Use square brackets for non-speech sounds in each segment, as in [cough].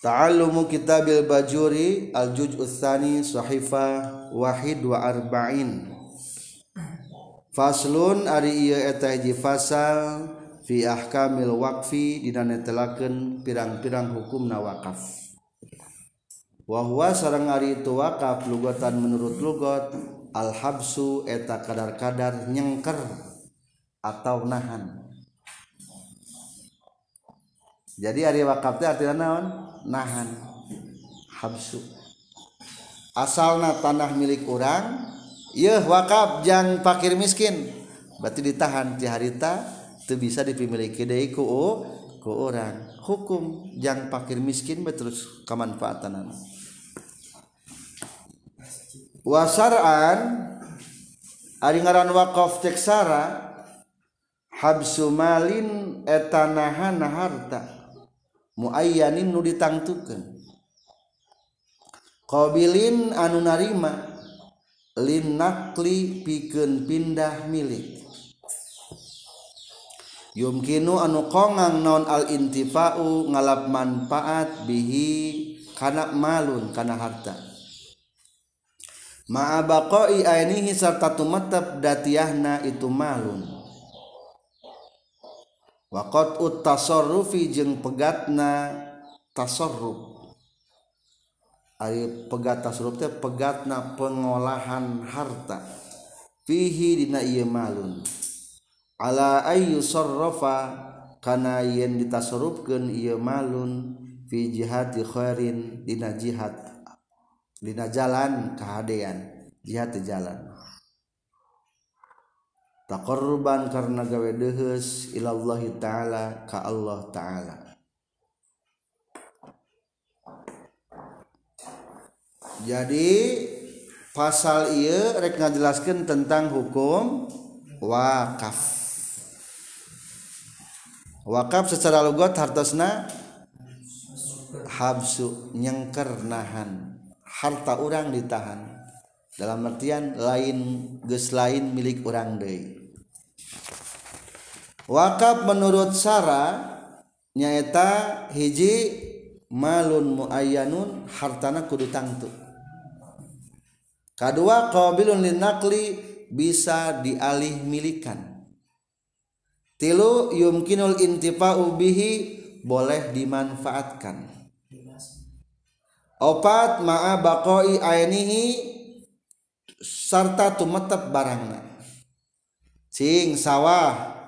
Ta'allumu kitabil bajuri al-juj utsani sahifa wahid wa arba'in. Faslun ari ieu eta hiji fasal fi ahkamil waqfi dina netelakeun pirang-pirang hukumna wakaf Wa huwa sareng ari itu wakaf lugatan menurut lugat al-habsu eta kadar-kadar nyengker atau nahan. Jadi ari wakaf teh artinya naon? Nahan. Habsu. Asalna tanah milik orang, Yeh wakaf jang fakir miskin berarti ditahan ti harita tu bisa dipimiliki deui ku ku orang hukum jang fakir miskin terus kamanfaatan wasar'an ari ngaran wakaf cek sara habsu malin etanahan harta muayanin nu ditangtukeun. Qabilin anu narima lin nakli pikeun pindah milik. Yumkinu anu kongang non al intifa'u ngalap manfaat bihi kana malun kana harta. Ma'a baqa'i ainihi sarta tumetep datiahna itu malun. Wakot ut tasarrufi jeung pegatna tasarruf Ari pegat tasarruf teh pegatna pengolahan harta. Fihi dina ieu malun. Ala ayu sarrafa kana yen ditasarrufkeun ieu malun fi jihati khairin dina jihad dina jalan kahadean jihad jalan taqarruban karena gawe deheus ilallahi taala ka Allah taala. Jadi pasal ia rek ngajelaskan tentang hukum wakaf. Wakaf secara logot hartosna habsu nyengker nahan harta orang ditahan. Dalam artian lain ges lain milik orang deui wakaf menurut Sara nyaeta hiji malun muayyanun hartana kudu tangtu. Kedua qabilun linakli bisa dialih milikan. Tilu yumkinul intifa'u bihi boleh dimanfaatkan. Opat ma'a baqoi ainihi sarta tumetep barangna. Cing sawah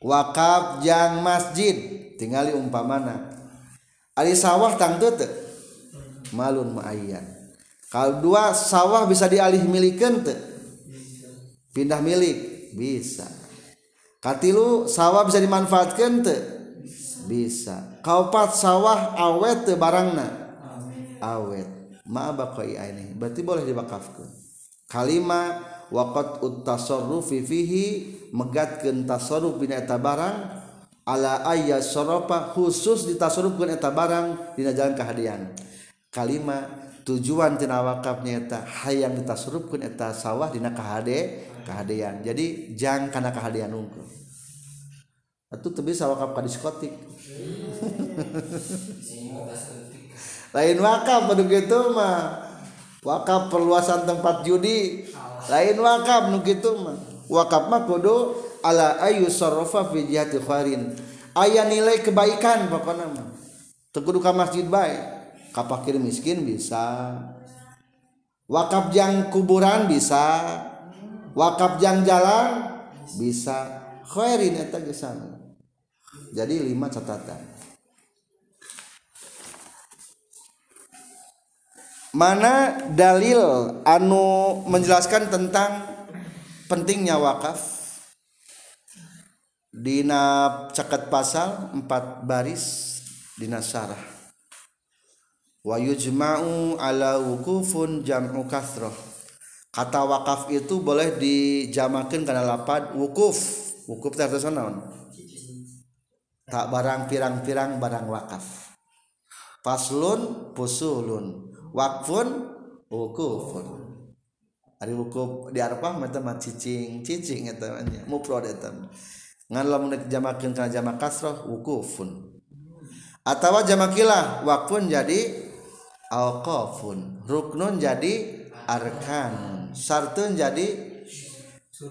wakaf jang masjid. Tinggali umpamana. Ari sawah tangtu teu malun ma'ayan kalau dua sawah bisa dialih milikan te pindah milik. Bisa. Katilu sawah bisa dimanfaatkan teu. Bisa. Kaupat sawah awet teu barangna. Awet. Ma baqai ini berarti boleh dibakafkan kalimat waqat utasarrufi fihi megatkeun tasarruf bina eta barang ala ayya soropa khusus ditasarrufkeun eta barang dina jalan kehadian. Kalima tujuan tina wakaf nyata hayang ditasrupkeun eta sawah dina kahade kahadean jadi jang kana kahadean unggul atuh teu bisa wakaf ka diskotik. [laughs] Lain wakaf pada gitu mah. Wakaf perluasan tempat judi lain wakaf nu kitu mah. Wakaf mah kudu ala ayu sarrafa fi jihati khairin. Aya nilai kebaikan pokokna mah. Teu kudu ka masjid bae. Kapakir miskin bisa. Wakaf jang kuburan bisa. Wakaf jang jalan bisa. Khairin eta gesan jadi lima catatan mana dalil anu menjelaskan tentang pentingnya wakaf? Dina caket pasal empat baris dina syarah wa yujma'u ala wukufun jam'u kasroh. Kata wakaf itu boleh dijamakan karena lapad wukuf. Wukuf artinya naon? Tak barang pirang-pirang barang wakaf. Faslun pusulun wakfun wukufun. Ari wukuf di arpah mata mah cicing cicing eta nya mufrad eta ngan lamun dijamakeun kana jamak kasroh wukufun. Atau jamakilah wakun jadi alqafun ruknun jadi arkanun sartun jadi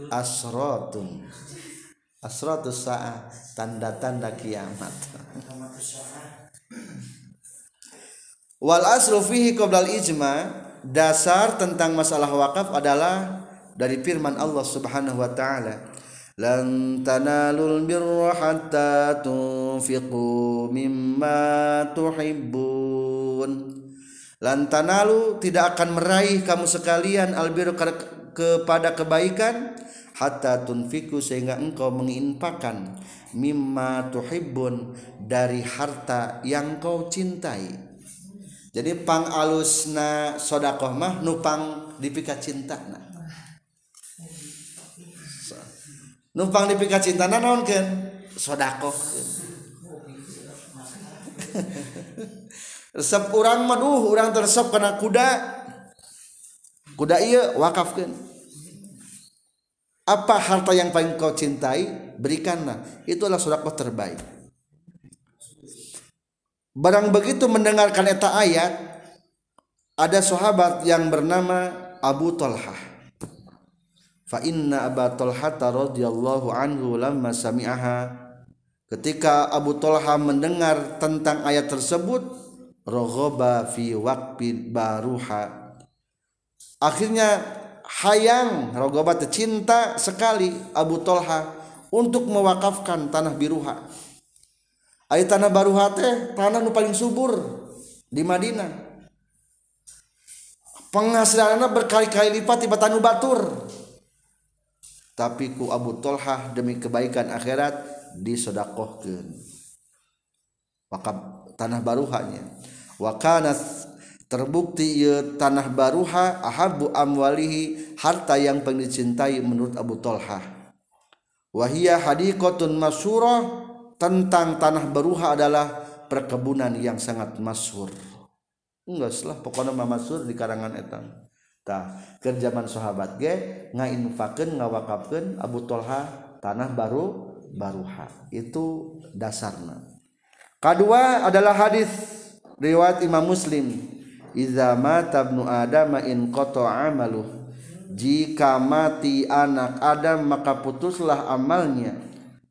asrotun asrotus sa'a tanda-tanda kiamat wal asru fihi qoblal ijma dasar tentang masalah wakaf adalah dari firman Allah Subhanahu wa taala. Lan tanalul birra hatta tunfiqu mimma tuhibbun. Lan tanalu tidak akan meraih kamu sekalian albir kepada kebaikan hatta tunfiku sehingga engkau menginfakkan mimma tuhibbun dari harta yang kau cintai jadi pang alusna sodakoh mah nupang dipika cinta na so, nupang dipika cinta na non kan sodakoh [laughs] resep orang maduh orang tersep kena kuda. Kuda iya wakafkan apa harta yang paling kau cintai? Berikanlah. Itulah sodakoh terbaik. Barang begitu mendengarkan eta ayat ada sahabat yang bernama Abu Talhah fa inna Abu Talha radhiyallahu anhu lamma sami'aha. Ketika Abu Talha mendengar tentang ayat tersebut roghaba fi waqfi baruha. Akhirnya hayang roghaba cinta sekali Abu Talha untuk mewakafkan tanah biruha ayat tanah baruha teh tanah nu paling subur di Madinah. Penghasilannya berkali-kali lipat di Batanu Batur. Tapi ku Abu Tolhah demi kebaikan akhirat disodakohkan wakab tanah baruhanya wakana terbukti ya tanah baruha ahabu amwalihi harta yang paling dicintai menurut Abu Tolhah. Wahia hadikotun masyurah tentang tanah baruha adalah perkebunan yang sangat masyur enggak salah pokoknya masyur di karangan etan kerjaman sahabat ge ngainfakeun ngawakafkeun Abu Tolha tanah baru baruha. Itu dasarna. Kedua adalah hadis riwayat Imam Muslim. Iza mata ibnu adam in qata amalu jika mati anak Adam maka putuslah amalnya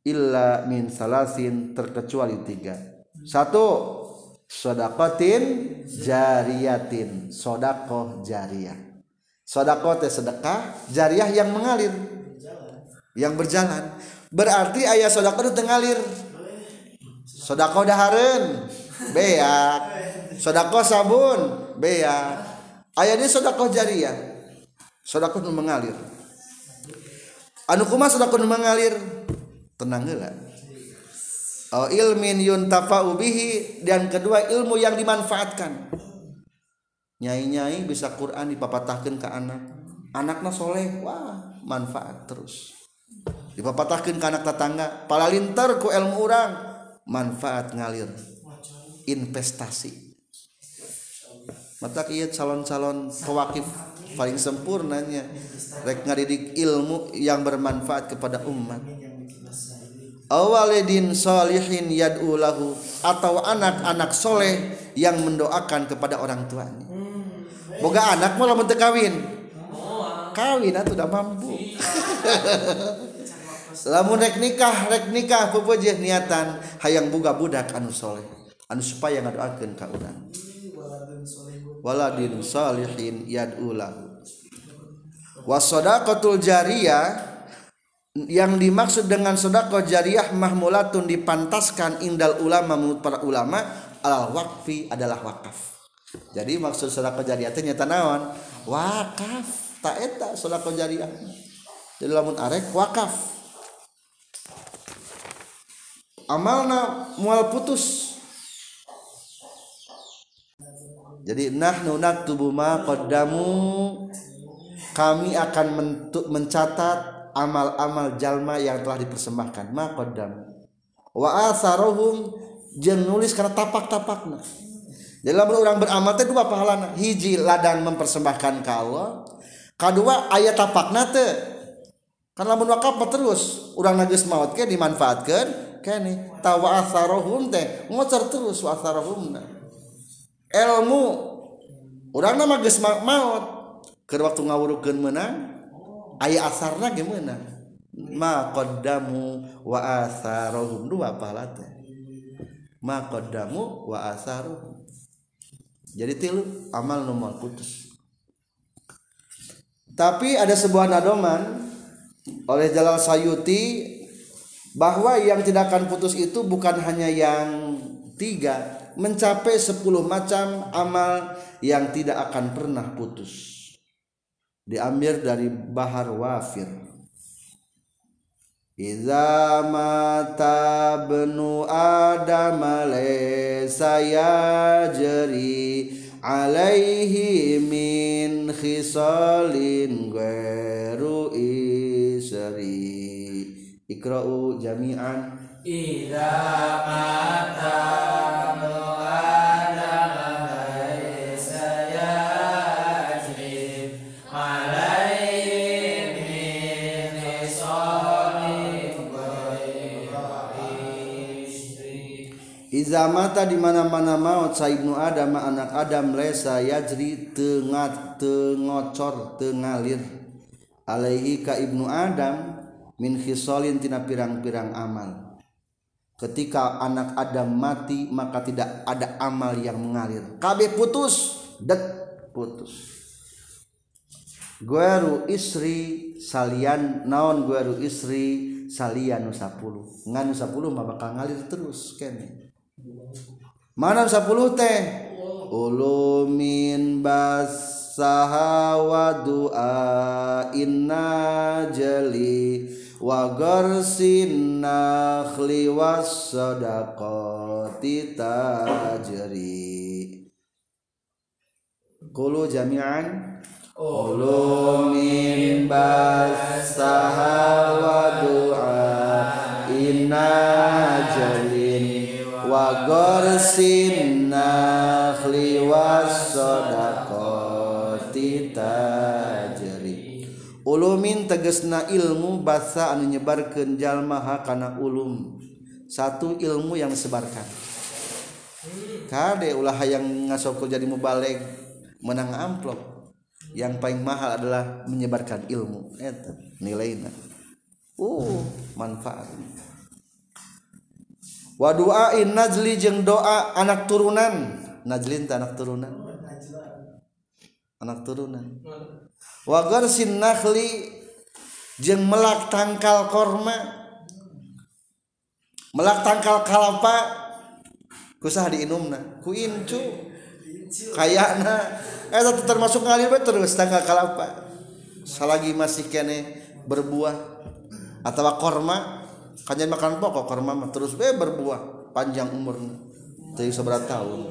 illa min salasin terkecuali tiga. Satu sodakotin jariyatin. Sodakoh jariyah. Sodako teh sedekah jariah yang mengalir. Yang berjalan. Berarti ayah sodako itu ngalir. Sodako daharen. Beak. Sodako sabun. Beak. Ayah ini sodako jariah sodako itu mengalir. Anu kumah sodako itu mengalir tenang gak Oh, ilmin yuntafa'u bihi dan kedua ilmu yang dimanfaatkan. Nyai-nyai bisa Quran dipapatahkan ke anak. Anaknya soleh wah manfaat terus. Dipapatahkan ke anak tetangga pala lintar ku ilmu orang manfaat ngalir. Investasi. Mata kia calon-calon pewakif paling sempurnanya. Rek ngadidik ilmu yang bermanfaat kepada umat awalidin solihin yad'u lahu atau anak-anak soleh yang mendoakan kepada orang tuanya. Boga anak malah menteu kawin. Kawin atuh udah mampu. [laughs] Lamun rek nikah rek nikah pupujih niatan hayang boga budak anu soleh anu supaya ngadoakeun ka urang. Waladin salihin yad'u lahu. Wasodaqatul jariyah yang dimaksud dengan sodako jariyah mahmulatun dipantaskan indal ulama menurut para ulama alal wakfi adalah wakaf. Jadi maksud sedekah jariah teh nyata naon? Wakaf. Tak eta sedekah jariah. Jadi lamun arek wakaf. Amalna mual putus. Jadi nahnu naktubu ma qaddamu. Kami akan mencatat amal-amal jalma yang telah dipersembahkan. Ma qaddamu wa asarohum jeung nulis karena tapak-tapakna. Dalam orang beramal teh dua pahalana. Hiji ladang mempersembahkan ke Allah kedua ayat tapak nate kan lamun wakaf terus orang najis maut ke dimanfaatkan kene. Tawasarohum teh ngocer terus wasarohum ilmu orang nama geus maut. Ke waktu ngawurukeun menang aya asarna meunang ma qaddamu wa asarohum dua pahala teh? Ma qaddamu wa asarohum jadi tilu amal nomor putus. Tapi ada sebuah nadoman oleh Jalal Sayuti bahwa yang tidak akan putus itu bukan hanya yang tiga mencapai sepuluh macam amal yang tidak akan pernah putus diambil dari bahar wafir. Iza mata benu adam saya jeri alaihi min khisalin ghairu isri. Iqra'u jami'an. Idza mata Iza mata di mana-mana maut saibnu Adam anak Adam lesa yajri tengah tengocor tengalir. Alaihi ka ibnu Adam min khisalin tina pirang-pirang amal. Ketika anak Adam mati maka tidak ada amal yang mengalir. Kabeh putus det putus. Gueru isri salian naon gueru isri salian nu 10 ngan 10 mah bakal ngalir terus kene mana 10 teh. Ulumin basaha wa inna jali wa garsin nakhli was sadaqati tajri. Kulu jami'an. Ulumin basaha wa du'a inna wa gorsin nakhli wasodakoti tajri ulumin tegesna ilmu basa anu nyebarkeun jalma kana ulum. Satu ilmu yang disebarkan kade ulah yang ngasokul jadi mubaleg menang amplop. Yang paling mahal adalah menyebarkan ilmu. Eta nilainya uh manfaat wa du'ain najli jeung doa anak turunan. Najlin anak turunan. Anak turunan. Wa garsin nakhli jeung melak tangkal korma. Melak tangkal kalapa? Kusah diinumna. Ku incu. Kayakna. Eh, Eta termasuk ngalir terus tangkal kalapa. Salagi masih kene berbuah atau korma. Kanjeng makan pokok korma mah terus be berbuah panjang umur teu seberat tahun.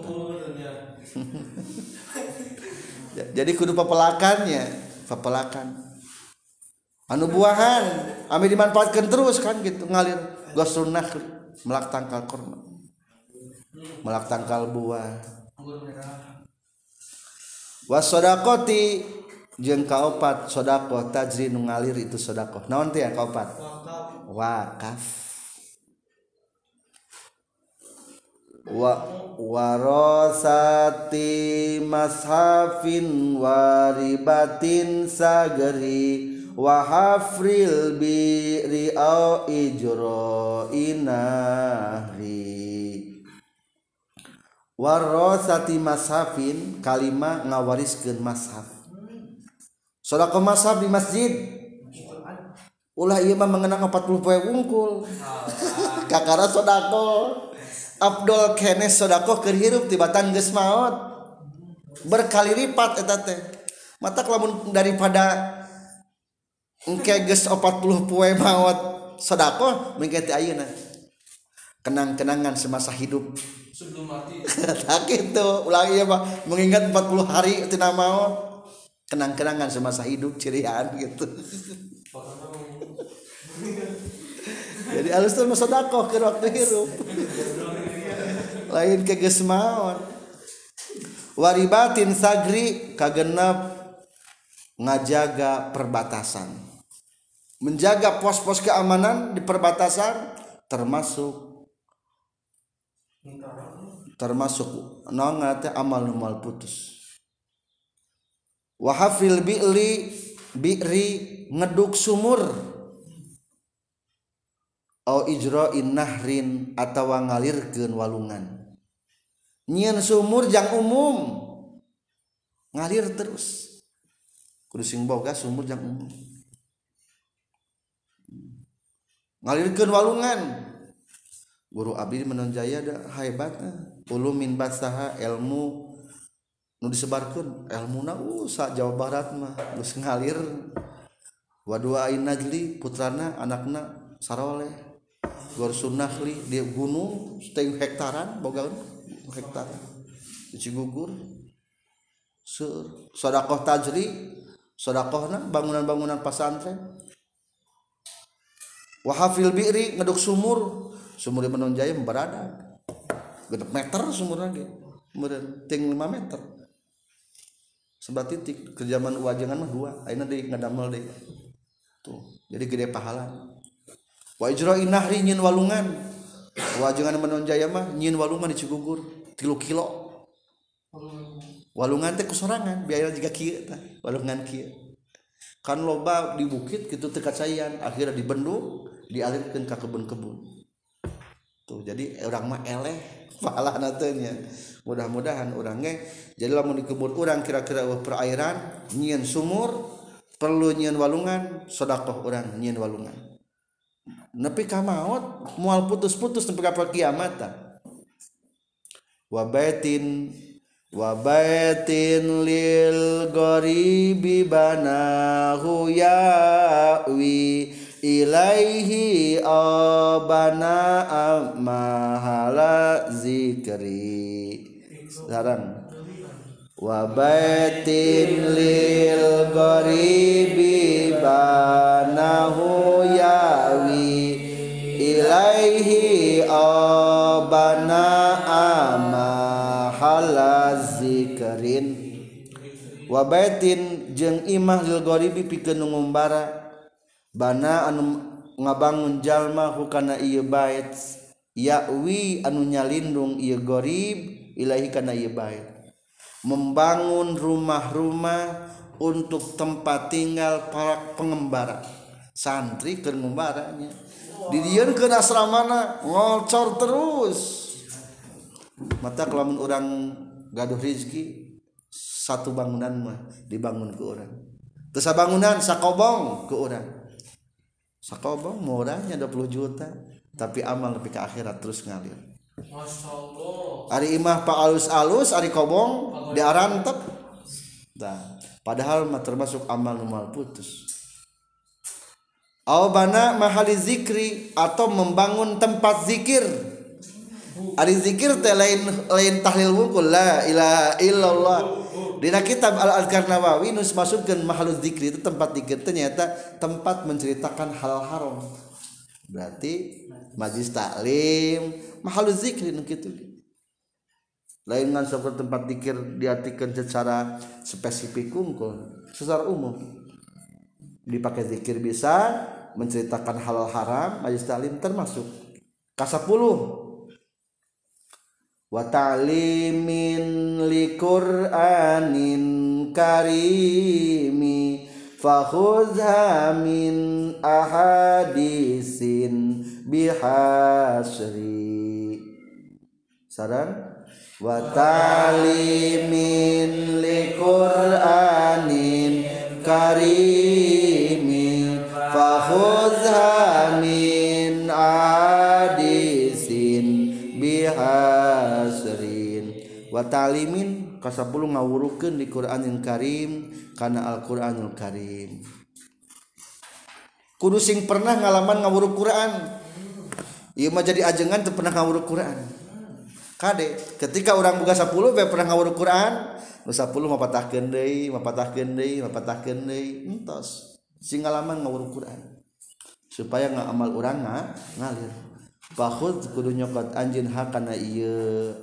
[laughs] Jadi kudu pepelakannya pepelakan anu buahan ame dimanfaatkan terus kan gitu ngalir. Gosunah melak tangkal korma melak tangkal buah. Wasodakoti jeung kaopat sodako tajri ngalir itu sodako. Naon ya kaopat wakaf wa warasati mashafin waribatin sagri wa hafril bi au ijro inahri warasati mashafin kalima ngawariskeun mashaf. Sodako mashaf di masjid. Ulah iya mah mengenang 40 poe wungkul. [laughs] Kakara sodako. Abdul kenes sodako keur hirup tibatan geus maot. Berkali lipat eta teh. Mata kelamun daripada engke geus 40 poe maot sodako mengke teh ayeuna. Kenang-kenangan semasa hidup. Sebelum mati. [laughs] Tak gitu. Ulah iya mah mengingat 40 hari tina maot. Kenang-kenangan semasa hidup cirian gitu jadi alus tuh sodakoh ke waktu hirup. Lain ke gesmaon waribatin sagri kagenap ngajaga perbatasan. Menjaga pos-pos keamanan di perbatasan termasuk termasuk nonga teh amal numal putus wahafil bi'li bi'ri ngeduk sumur au ijra'in nahrin atawa ngalirkeun walungan. Nyieun sumur jang umum. Ngalir terus. Kudu sing boga sumur jang umum. Ngalirkeun walungan. Guru abdi menonjaya da hebatna eh, ulum min basaha ilmu nu disebarkeun. Ilmuna usah uh, Jawa Barat mah geus ngalir. Wa duain najli putrana anakna saroleh gor sunahli di gunung setengah hektaran boga hektar. Di Cigugur. Sodakoh tajri sodakohna bangunan-bangunan pesantren. Wahafil bi'ri ngeduk sumur. Sumur menonjaya berada gedek meter sumur lagi. Kemudian ting 5 meter. Sebelah titik kerjaman wajangan mah dua. Aina deui ngadamel deui. Tuh jadi gede pahala wa ijra'i nahri nyin walungan. Wajangan menonjaya mah nyin walungan di Cigugur 3 kilo. Walungan teh kusorangan biaya juga kieu tah walungan kieu. Kan loba di bukit gitu tekat sayan akhirnya dibendung dialirkan ke kebun-kebun. Tuh jadi orang mah eleh [laughs] pahala natenya mudah-mudahan orangnya jadi lamun di kebun orang kira-kira perairan nyian sumur perlu nyian walungan sodakoh orang nyian walungan nepi ka maut mual putus-putus nepi ka kiamat wabaitin wabaitin lil gharibi banahu yawi ilaihi abana mahala zikri. Sekarang wa baitin lil gharibi banahu yawi ilaihi abana amahala zikrin wabaitin jeung imah lil ghoribi pikeun ngumbara bana anu ngabangun jalma hukana ieu bait yakwi anu nyalindung ieu gorib ilahi kana ieu bait membangun rumah-rumah untuk tempat tinggal para pengembara. Santri ke ngumbaranya didieun ke asramana ngolcor terus. Mata kelamun orang gaduh rizki satu bangunan mah dibangun ke orang terus bangunan sakobong ke orang sakobong murahnya 20 juta tapi amal lebih ke akhirat terus ngalir. Ari imah pak alus-alus Ari kobong diarantep. Nah, padahal mah termasuk amal numal putus Aubana mahali zikri atau membangun tempat zikir Ari zikir teh lain lain tahlil wungkul la ilaha illallah Dina kitab Al Adkar Nawawi nus masukkan mahalul zikri itu tempat zikir ternyata tempat menceritakan hal haram. Berarti majlis taklim mahalul zikri nu kitu. Lain ngan tempat zikir diartikan secara spesifik kungkul, secara umum. Dipakai zikir bisa menceritakan halal haram, majlis taklim termasuk. Kasapuluh. Wa ta'limin li qur'anin karimi fakhudha min ahadisin bihasri. Sarang wa ta'limin li qur'anin karimi fakhudha min ahadisin bihasrin. Wa talimin kasapuluh ngawurukeun di Qur'anil Karim kana Al-Qur'anul Karim. Kudu sing pernah ngalaman ngawuruk Quran. Ieu mah jadi ajengan teu pernah ngawuruk Quran. Kade ketika orang buka 10 bae pernah ngawuruk Quran nusapuluh mapatahkeun deui mapatahkeun deui mapatahkeun deui entos. Singalaman ngawur Quran. Supaya nggak amal uranga ngalir. Fakhud kudu nyokot anjin hakana iya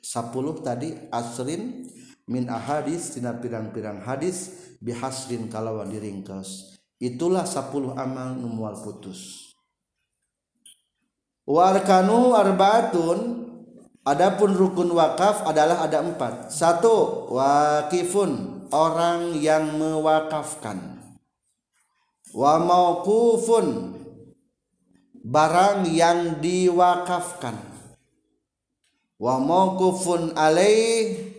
sapuluh tadi asrin min ahadis tina pirang-pirang hadis bihasrin kalawan diringkas. Itulah sapuluh amal numual putus. Warkanu arbaatun Adapun rukun wakaf adalah ada empat. Satu, wakifun orang yang mewakafkan. Wa mauqufun barang yang diwakafkan. Wa mauqufun alaih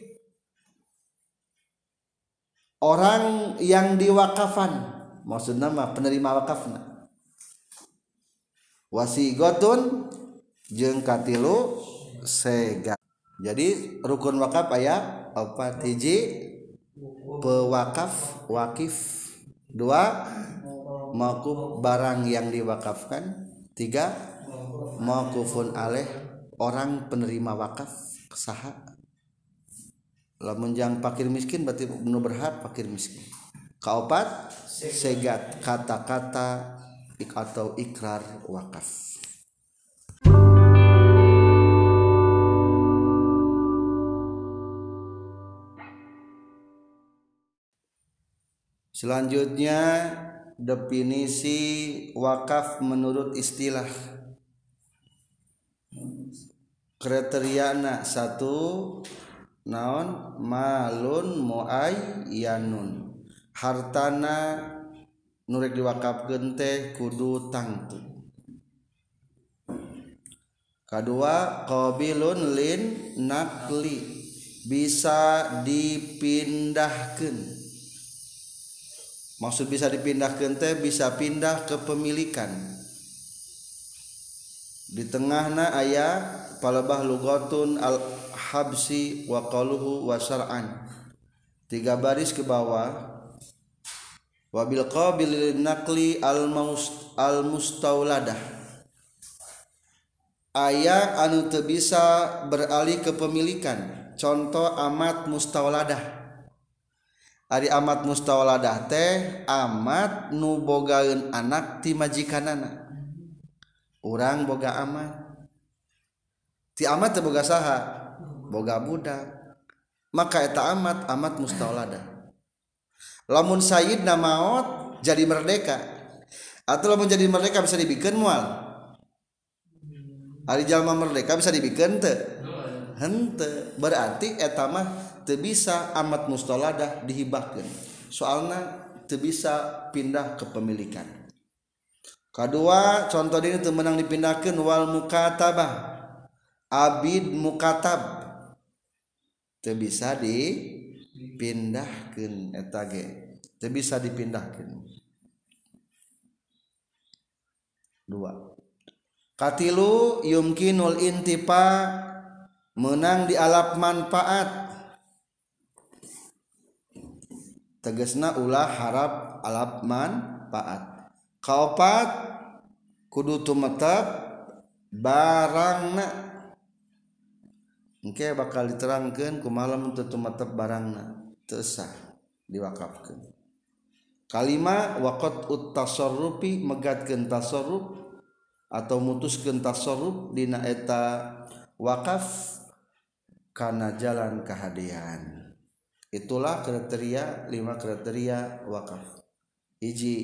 orang yang diwakafan. Maksudnya mah penerima wakafna. Wasigotun jeung katilu sega. Jadi rukun wakaf ayat apa hiji pewakaf wakif. Dua makuf barang yang diwakafkan. Tiga makufun aleh orang penerima wakaf saha. Lamun jang pakir miskin berarti nu berhak pakir miskin. Kaopat segat kata-kata atau ikrar wakaf Selanjutnya definisi wakaf menurut istilah. Kriteriana satu naon? Malun muay yanun hartana nurek diwakaf gente kudu tangtu. Kedua qabilun lin nakli. Bisa dipindahkan maksud bisa dipindahkan teh bisa pindah ke pemilikan. Di tengahna ayat palebah lugotun al habsi wa qaluhu wa syar'an. Tiga baris ke bawah. Wabil qabil naqli al maus al mustauladah ayat anu teu bisa beralih ke pemilikan. Contoh amat mustauladah Ari amat mustawaladah teh amat nu bogaeun anak ti majikanana. Urang boga amat. Ti amat teh boga saha? Boga budak. Maka eta amat amat mustawaladah. Lamun Sayyid maot jadi merdeka. Atau lamun jadi merdeka bisa dibikin mual. Ari jalma merdeka bisa dibikin teh. Hente. Berarti eta mah bisa amat mustoladah dihibahkan. Soalnya bisa pindah kepemilikan kedua contoh ini temenang dipindahkan wal mukatabah. Abid mukatab. Bisa dipindahkan etage bisa dipindahkan. Dua. Katilu yumkinul intipa menang di alap manfaat tegesna ulah harap alapman paat kaopat kudu tumetep barangna. Engke okay, bakal diterangkan ku malam untuk tumetep barangna tesah diwakafkan kalima wakot tasarrufi megatkeun tasarruf atau mutuskeun tasarruf dina eta wakaf kana jalan kehadian itulah kriteria lima kriteria wakaf. Iji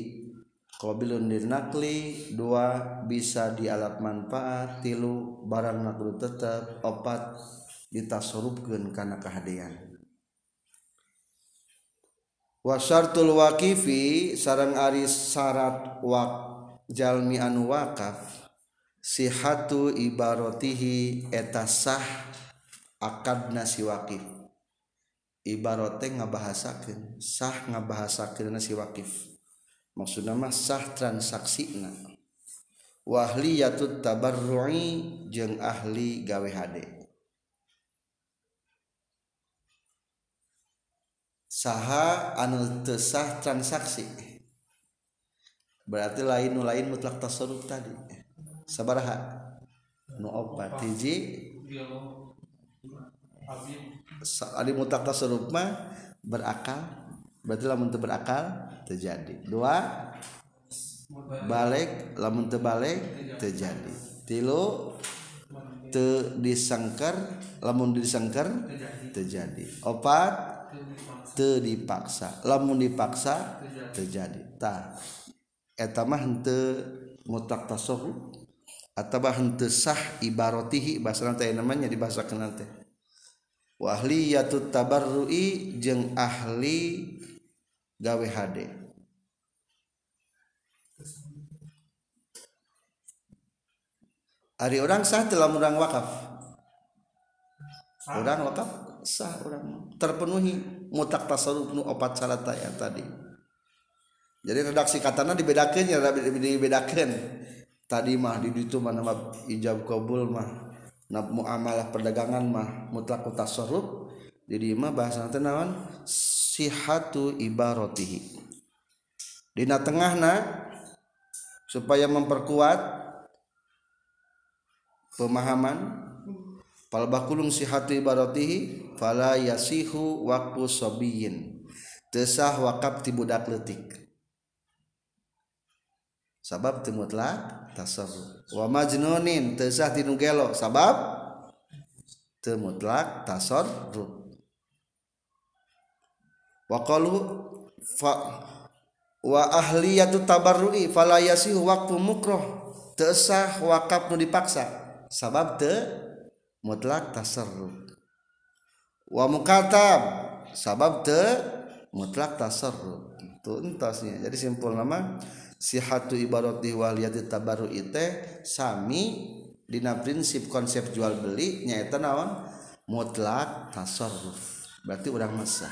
qabilun nakli. Dua bisa dialat manfaat. Tilu barang naklu tetap opat ditasurupkeun karena kehadian. Wasartul wakifi sarang ari syarat wak jalmi anu wakaf sihatu ibaratihi etasah akad nasi wakif ibarote ngabahasakan sah ngabahasakan si wakif. Maksudnya mah sah transaksi na wahliyatut tabarru'i jeung ahli gawe hade saha anu tesah transaksi. Berarti lain nu lain mutlak tasarruf tadi. Sabaraha? Nu opat hiji? Adi mutak tasarruf mah berakal berarti lamun teu berakal terjadi dua balik lamun teu balik terjadi tilu te disangker lamun disangker terjadi opat te dipaksa lamun dipaksa terjadi ta eta mah henteu mutak tasawuf sah ibarotihi bahasa nanti namanya dibahasakan nanti wahli yatut tabarrui jeng ahli gawe HD hari orang sah dalam orang wakaf? Orang wakaf? Sah orang terpenuhi mutak tasarruf nu opat syarat yang tadi. Jadi redaksi katana dibedakan ya dibedakan tadi mah di itu mana mah ijab kabul mah nab muamalah perdagangan mah mutlak tasarruf. Jadi mah bahasa naon? Sihatu ibaratihi dina tengahna supaya memperkuat pemahaman. Fal bakulung sihatu ibaratihi fala yasihu waktu sobiyin. Tesah wakaf ti budak letik sabab teu mutlak tasarruf. Wa majnunin teu sah tinu gelo sabab mutlak tasarruf. Wa qalu fa wa ahliyatu tabarrui fala yasihu waqfu mukroh. Teu sah wakaf nu dipaksa. Sabab teu mutlak tasarruf. Wa mukatab. Sabab teu mutlak tasarruf. Itu entasnya. Jadi simpul nama sihatu ibarati wal tabaru ite sami dina prinsip konsep jual beli nyaeta naon? Mutlak tasarruf. Berarti urang masa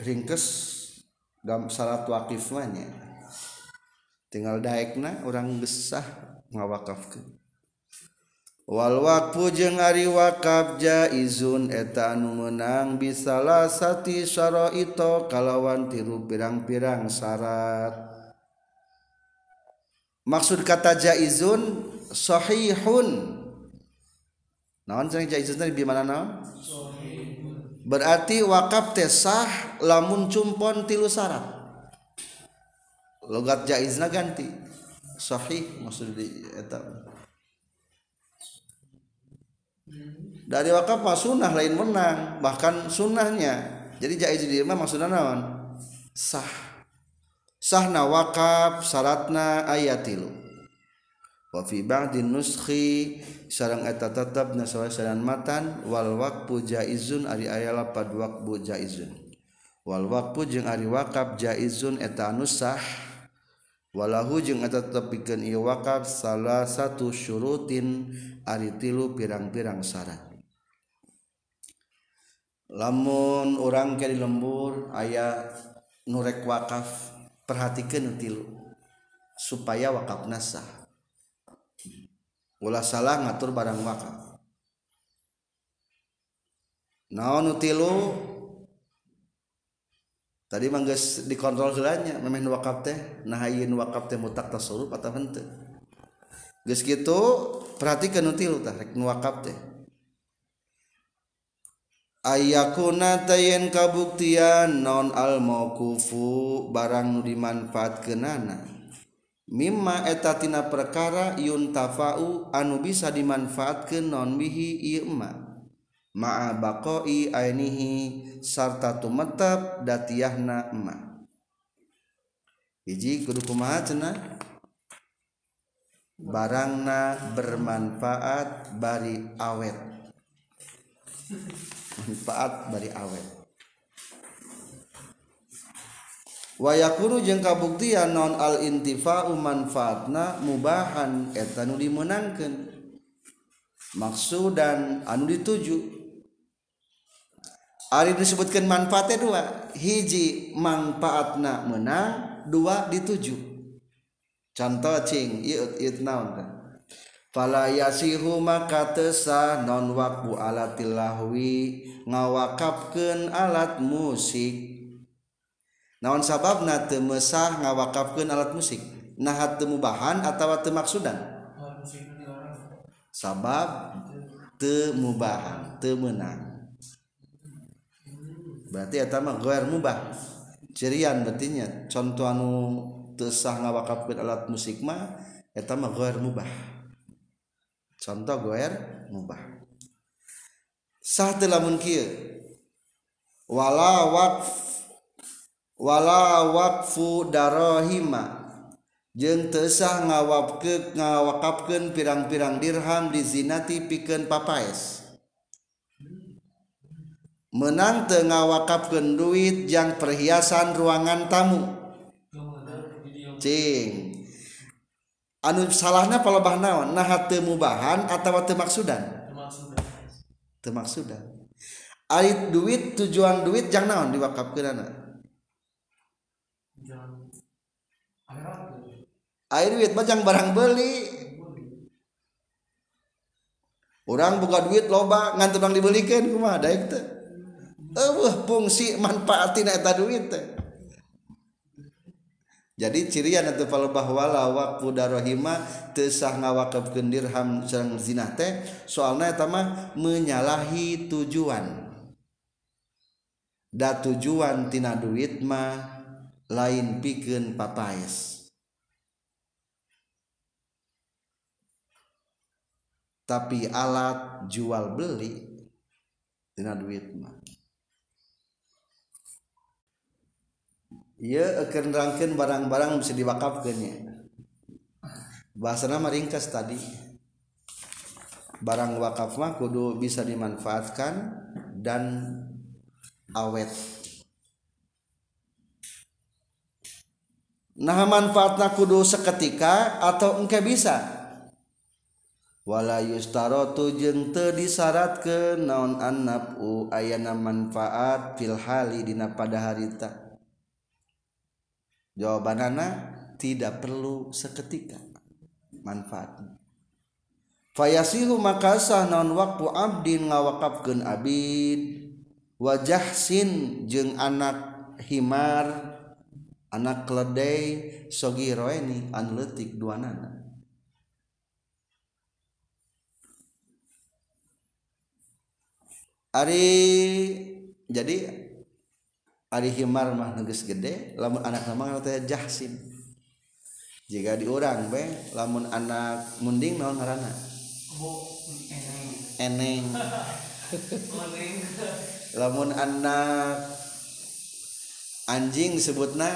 ringkes dalam salat wakif tinggal daekna orang gesah ngawakafkeun. wal Walwakfu jeung Ari wakaf jaizun eta anu menang bisalah sati syara'ito kalawan tiru pirang-pirang syarat. Maksud kata jaizun sahihun. Naon sering jaizun tadi di mana naon? Berarti wakaf teh sah lamun cumpon tilu syarat. Logat jaizna ganti. Sahih maksud di eta. Dari wakaf mah sunnah lain menang bahkan sunnahnya. Jadi jaiz di mah maksudnya naon? Sah. Sahna wakaf syaratna ayatilu wa fi ba'din nuskhi sareng eta tetep nasawa matan wal waqfu jaizun ari aya lapad waqfu jaizun. Wal waqfu jeung ari wakaf jaizun eta anu sah walahu jeung eta tepikeun ieu wakaf salah satu syurutin ari tilu pirang-pirang syarat. Lamun orang ke di lembur aya nurek wakaf perhatikan tilu supaya wakaf nasah ulah salah ngatur barang wakaf. Naon tilu? tadi manggis dikontrol gelanya memang wakaf teh nahayin wakaf teh mutak tasawuf atau henteu. Geus kitu perhatikan nu tilu tah rek wakaf teh. Ayakuna tayen kabuktian non al mauqufu barang nu dimanfaatkeunana. Mimma eta tina perkara yuntafa'u anu bisa dimanfaatkeun non bihi ieu ma'a baqoi ainihi sarta tumetep datiahna ma hiji kudu kumaha cenah barangna bermanfaat bari awet. Manfaat bari awet. Wayakunu jeung kabuktian non al intifa'u manfaatna mubahan eta nu dimenangkeun. Maksudan anu dituju. Ari disebutkan manfaatnya dua. Hiji manfaatna menang dua dituju. Contoh cing iut iut naon kan fala yasihu maka tesah non waktu alatil lahwi ngawakapkeun alat musik. Naon sababna teu mesah ngawakapkeun alat musik? Nah teu mubahan atawa teu maksudan? Sabab teu mubahan teu menang. Berarti eta mah ghair mubah. Cirian berarti contoh anu teu sah alat musik mah eta mah ghair mubah. Contoh goer mubah. Sah telah kieu. Wala waqf wala waqfu darahima jeng ngawakapkan pirang-pirang dirham di zinati piken papais menang tengahwakapkan duit yang perhiasan ruangan tamu. Cing. Anu salahnya pelebah naon? Nah mubahan atau temaksudan temaksudan Ait duit tujuan duit jangan naon anak air duit macam barang beli. Orang buka duit loba ngan dibelikan kumaha daek teh eh fungsi manfaatin eta duit teh. Jadi cirian atau palebah wala waqfu darohima teu sah ngawakefkeun dirham sareng zina teh soalna eta mah menyalahi tujuan. Da tujuan tina duit mah lain pikeun papaes tapi alat jual beli tina duit mah. ia akan rangkin barang-barang bisa diwakafkannya bahasa nama ringkas tadi. Barang wakaf mah kudu bisa dimanfaatkan dan awet. Nah manfaatna kudu seketika atau engke bisa? Wala yustarotu jeung teu disyaratkeun naon annab u ayana manfaat fil hali dina pada harita. Jawabanana tidak perlu seketika manfaat fayasihu makasah naon waqfu abdin ngawakafkeun abid. Wajah sin jeung anak himar anak keledai sogiroeni anu leutik duanana Ari jadi Ari himar mah neges gede lamun anak nama teh jahsin. Jika diurang be lamun anak munding naon ngaranna? Eneng. [laughs] Lamun anak anjing sebutna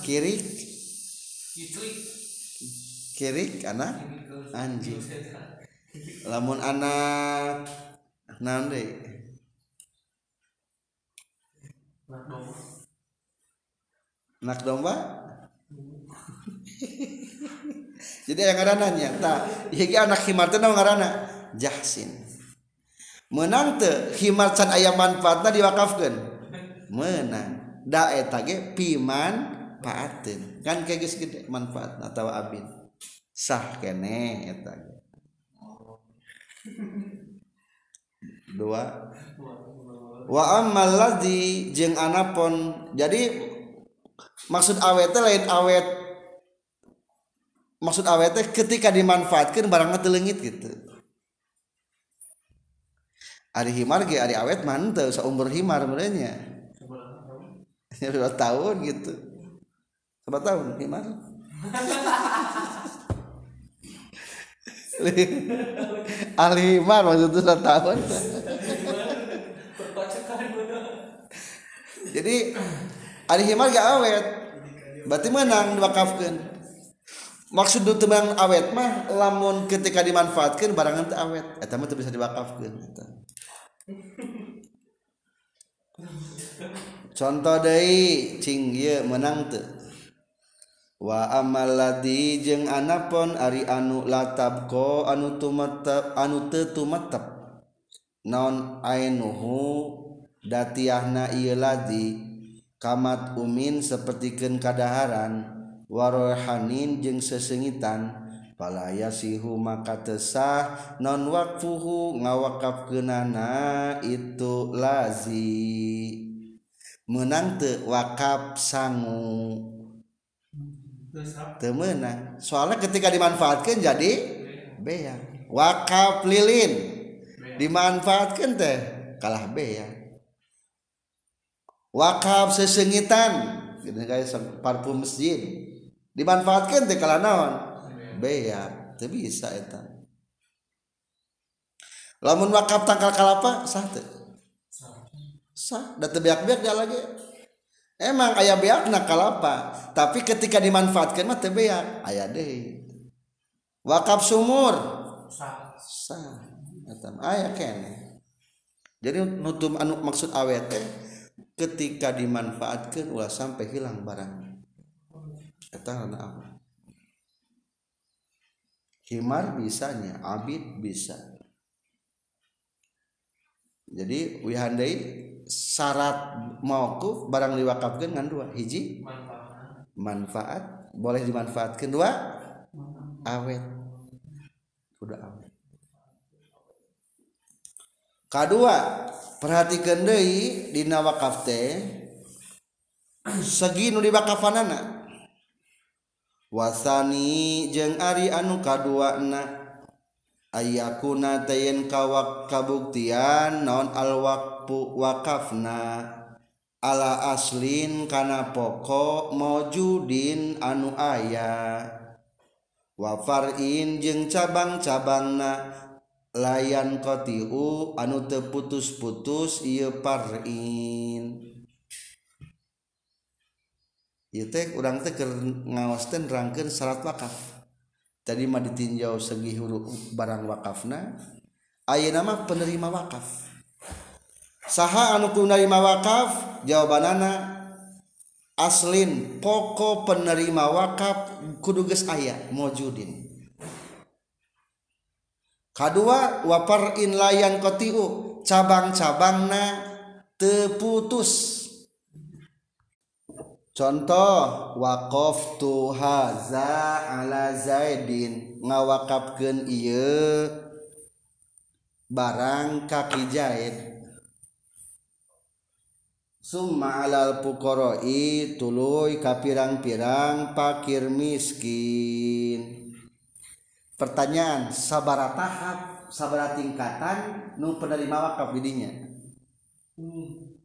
kirik. Kirik anak anjing. Lamun anak nanti Nak domba? [laughs] Jadi yang ngarananya tak. hiji anak himar teh ngaranna jahsin. Menang teh himar can aya manfaatna diwakafkeun. Menang. Da eta ge piman paatin. Kan kayak geus gede manfaatna atawa abid. Sah kene eta ge. Dua. Wa ammal ladzi jeung anapon. Jadi maksud awet lain awet. Maksud awet ketika dimanfaatkan barangnya telengit gitu. Ari himar ge ari awet manteu seumur himar merenya. Dua [laughs] tahun. Gitu. Berapa tahun himar [laughs] Aliman maksudnya tahun Jadi aliman gak awet. Berarti menang diwakafkan. Maksud itu teman awet mah lamun ketika dimanfaatkan barangan teu awet. Eh, Eta mah bisa diwakafkan. [laughs] Contoh dari cing menang tuh wa amaladi jeung anapon ari anu latabko anu tumetep anu teu tumetep. Naon ainuhu datiahna ieu ladi kamat umin sapertikeun kadaharan warohanin jeung sesengitan. Palayasihu maka tesah non wakfuhu ngawakafkeunana itu lazi. Menang teu wakaf sangu. Temenang. Soalnya ketika dimanfaatkan jadi bea wakaf lilin. Dimanfaatkan teh kalah bea wakaf sesengitan. Gitu kayak parfum masjid. Dimanfaatkan teh kalah naon? Bea teu bisa eta. Lamun wakaf tangkal kalapa? Sah teh. Sah. Da teu beak-beak lagi emang ayah beak nak kalapa. Tapi ketika dimanfaatkan mah teu beak. Aya deui. Wakaf sumur. Sah. Sah. Eta aya kene. Jadi nutum anu maksud awet ketika dimanfaatkan ulah sampai hilang barang. Eta apa? Himar bisanya abid bisa. Jadi wihandai syarat mauquf barang diwakafkeun ngan dua. Hiji? Manfaat, manfaat boleh dimanfaatkan dua? Awet. Kudu awet. Kedua perhatikan deui dina wakaf teh segi nu diwakafanana. Wasani jeung ari anu kaduana ayakuna tayen kawak kabuktian non alwak wakfu wakafna. Ala aslin kana pokok maujudin anu aya. Wafarin jeung cabang-cabangna. Layan kotiu anu teputus-putus ieu parin ieu teh urang teh keur ngaoskeun rangkeun syarat wakaf. Tadi mah ditinjau segi huruf barang wakafna ayeuna mah penerima wakaf. Saha anu penerima wakaf? Jawabanana aslin pokok penerima wakaf kudu geus aya mojudin. Kadua wapar in layan kotiu cabang-cabangna teputus contoh wakof tu haza ala zaidin ngawakafkeun ieu barang kaki Zaid Summa alal pukoroi tuluy kapirang-pirang pakir miskin. Pertanyaan, sabara tahap, sabara tingkatan nu penerima wakaf didinya? Hmm.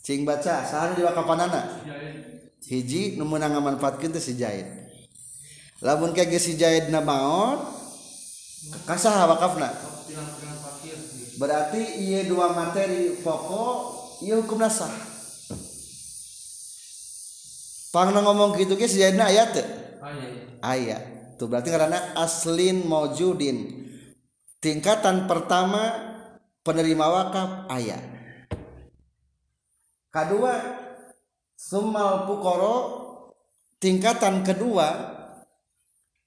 Cing baca, sahana di wakafanana? Hiji nu meunang ngamanfaatkeun teh si jahit. Lamun kage si jahitna maot, kasaha wakafna? Berarti ieu dua materi pokok iya hukum nasah pangna ngomong gitu ge si Jaidna ayat teh? Ayat tuh berarti karena aslin maujudin tingkatan pertama penerima wakaf ayat kedua sumal pukoro. Tingkatan kedua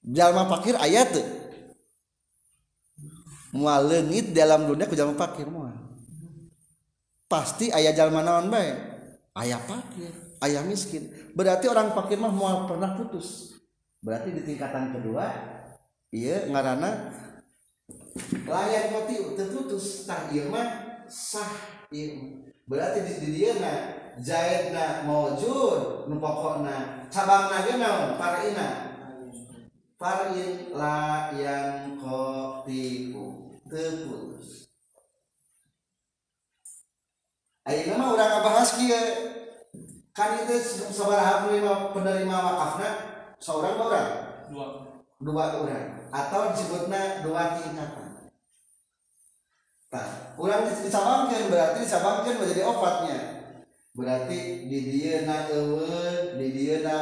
jalma fakir ayat mual lengit dalam dunia ku jalma fakir mual pasti ayat jalma naon bae. Ayah fakir ayah miskin. Berarti orang fakir mah mual pernah putus. Berarti di tingkatan kedua iya ngarana layan mati terputus. Tah iya mah sah iya. Berarti di dia na Zaid na maujud nu pokokna cabang na naon? Farina farin la yang kotiku terputus Ayo nama orang bahas kia kan itu sabaraha penerima penerima wakafna seorang orang? Dua. Dua orang. Atau disebutnya dua tingkatan Nah, ulang dicabangkan berarti dicabangkan menjadi obatnya. Berarti di dia na ewe, di dia na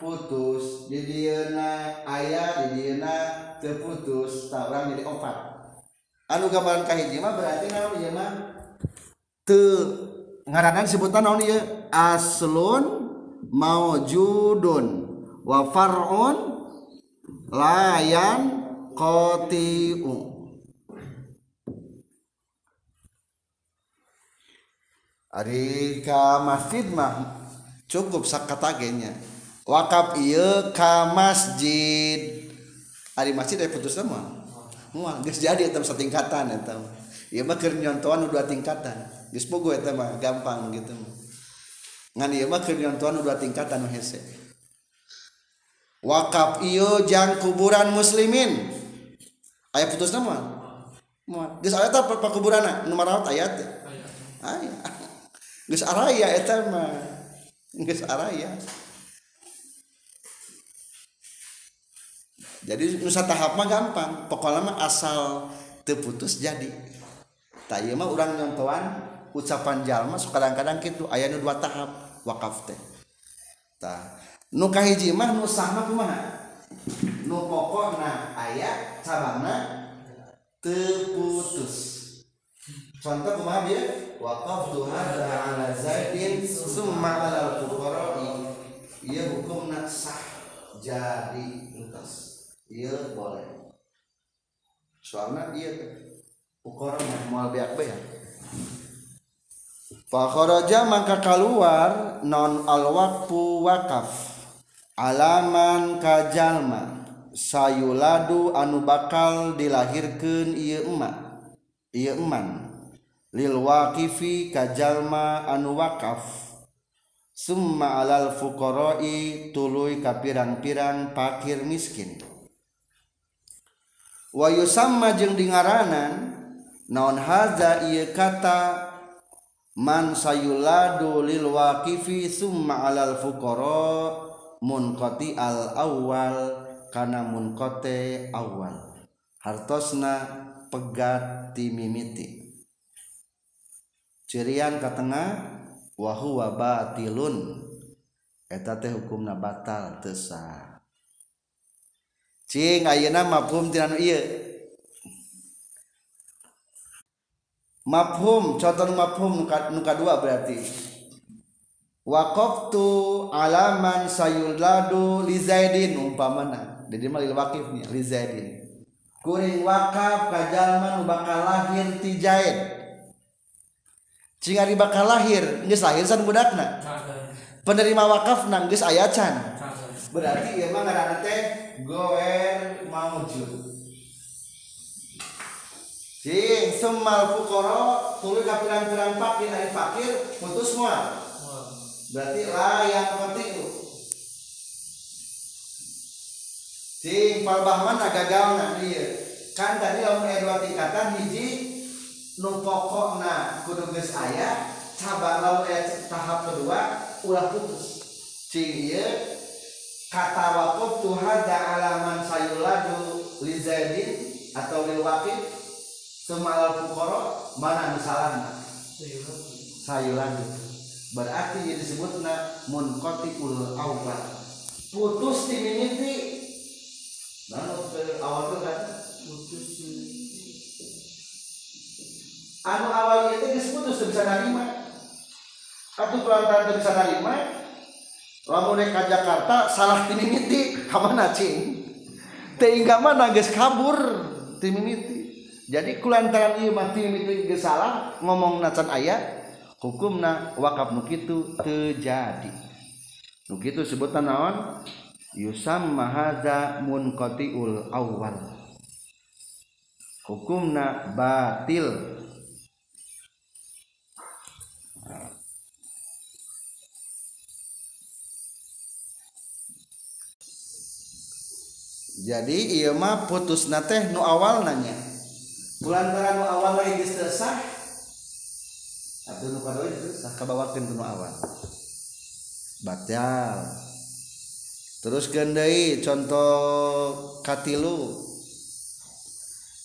putus, di dia na ayah, di dia na terputus, tak orang jadi obat. Anu gambaran kahiji mah berarti naon ieu mah ngaranan sebutan naon ieu? Aslun maujudun wa far'un layan qati'u. Ari ka masjid mah cukup sakatagenya wakaf iya ka masjid. Ari masjid ada putus sama Mual, geus jadi eta satingkatan eta Ieu mah keur nyontoan dua tingkatan geus bogo eta mah gampang gitu. Ngan ieu mah keur nyontoan dua tingkatan hese. Wakaf iyo jang kuburan muslimin. Aya putus nama Mual, geus aya ta kuburan nu marawat ayat aya. [laughs] Geus araya eta mah. Geus araya. Jadi nusa tahap mah gampang. Pokoknya mah asal terputus jadi. Tak iya mah orang nyontoan ucapan jalma kadang-kadang gitu ayah nu dua tahap wakaf teh. Tah nu kahiji mah nu sah mah kumaha? Nu pokokna aya cabangna teputus contoh kumaha dia? Wakaf hadza ala zaidin summa ala fuqara'i ieu hukumna sah jadi entos ieu boleh. Soalnya dia ukuran mual biak ya Fakharaja maka keluar non alwakfu wakaf. Alaman kajalma. Sayuladu anu bakal dilahirkan iya emak iya eman. Lil waqifi kajalma anu wakaf. Summa alal fukoroi tuluy kapirang-pirang pakir miskin. Wa yusamma jeung dingaranan non haza iya kata man sayuladu lil waqifi summa alal fuqara munqati al awal kana munqate awal hartosna pegat timimiti cirian ka tengah wa huwa batilun. Eta teh hukumna batal teu sah. Cing ayeuna mafhum tina ieu. Mafhum contoh mafhum nu kadua berarti. Waqaftu alaman sayuladu li zaidin umpamana. Jadi mah lil waqifnya li zaidin. Kuring wakaf ka jalma nu bakal lahir ti zaid. Cing ari bakal lahir geus lahir san budakna. Penerima wakaf nang geus aya can. Berarti ieu mah ngaranna teh goer maujud Cing semal fukoro tuluy ka pirang-pirang fakir ari fakir putus semua. Berarti layak penting Cing palbahman gagalna ieu. Kan tadi lamun aya dua tingkatan hiji nu pokokna kudu geus aya, cabang lamun aya tahap kedua ulah putus. Cing ieu kata wakuf tuh hada alaman sayuladu li zaidin atau lil waqif semal fukoro mana misalnya? Sayuladu berarti yang disebutna munqatiul awal putus di mimiti dan awal itu kan? Putus anu awal itu disebut bisa nerima. Atau pelantaran bisa nerima lamun ka Jakarta salah timimiti kamana cing? Tehingga mana geus kabur timimiti jadi kulantaran ieu mah salah ngomong nacan ayat hukumna wakaf nu kitu terjadi nu kitu sebutan naon? Yusam mahaza munqatiul awwal. Hukumna batil. Jadi ieu mah putusna teh nu awal nanya bulantaran awal lain sah Abdul Nukadoi sah kabawakeun nu awal. Batal. Terus gendai contoh katilu.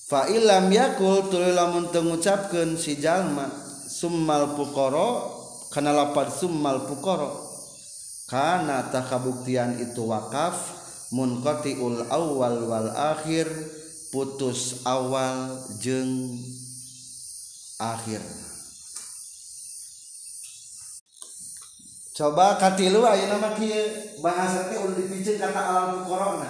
Fa ilam yakul tuluy lamun teu ngucapkeun si jalma summal pukoro kana lapad summal pukoro. Kana takabuktian itu wakaf munqatiul awal wal akhir. putus awal jeng akhir. Coba katilu ayo nama kia bahasa teh udah dipicin kata alam corona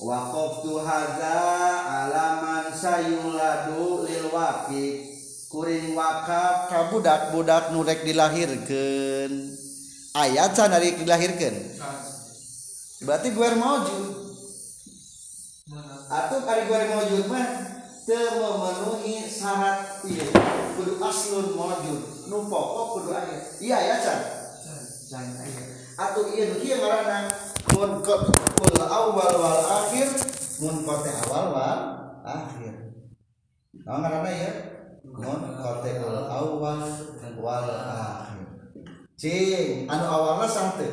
wakof tuhaza alaman sayuladu lil wakik kuring wakaf kabudak budak nurek dilahirkan ayat sana dilahirkan berarti gue mau atau kali gue maujud mah memenuhi syarat iya. Kudu aslun maujud nu pokok kudu aya iya ya can can aya atau iya nu kieu ngaranna mun kul awal wal akhir mun kote awal wal akhir. Nah ngaranna ya mun kote awal wal akhir. Cing anu awalna santai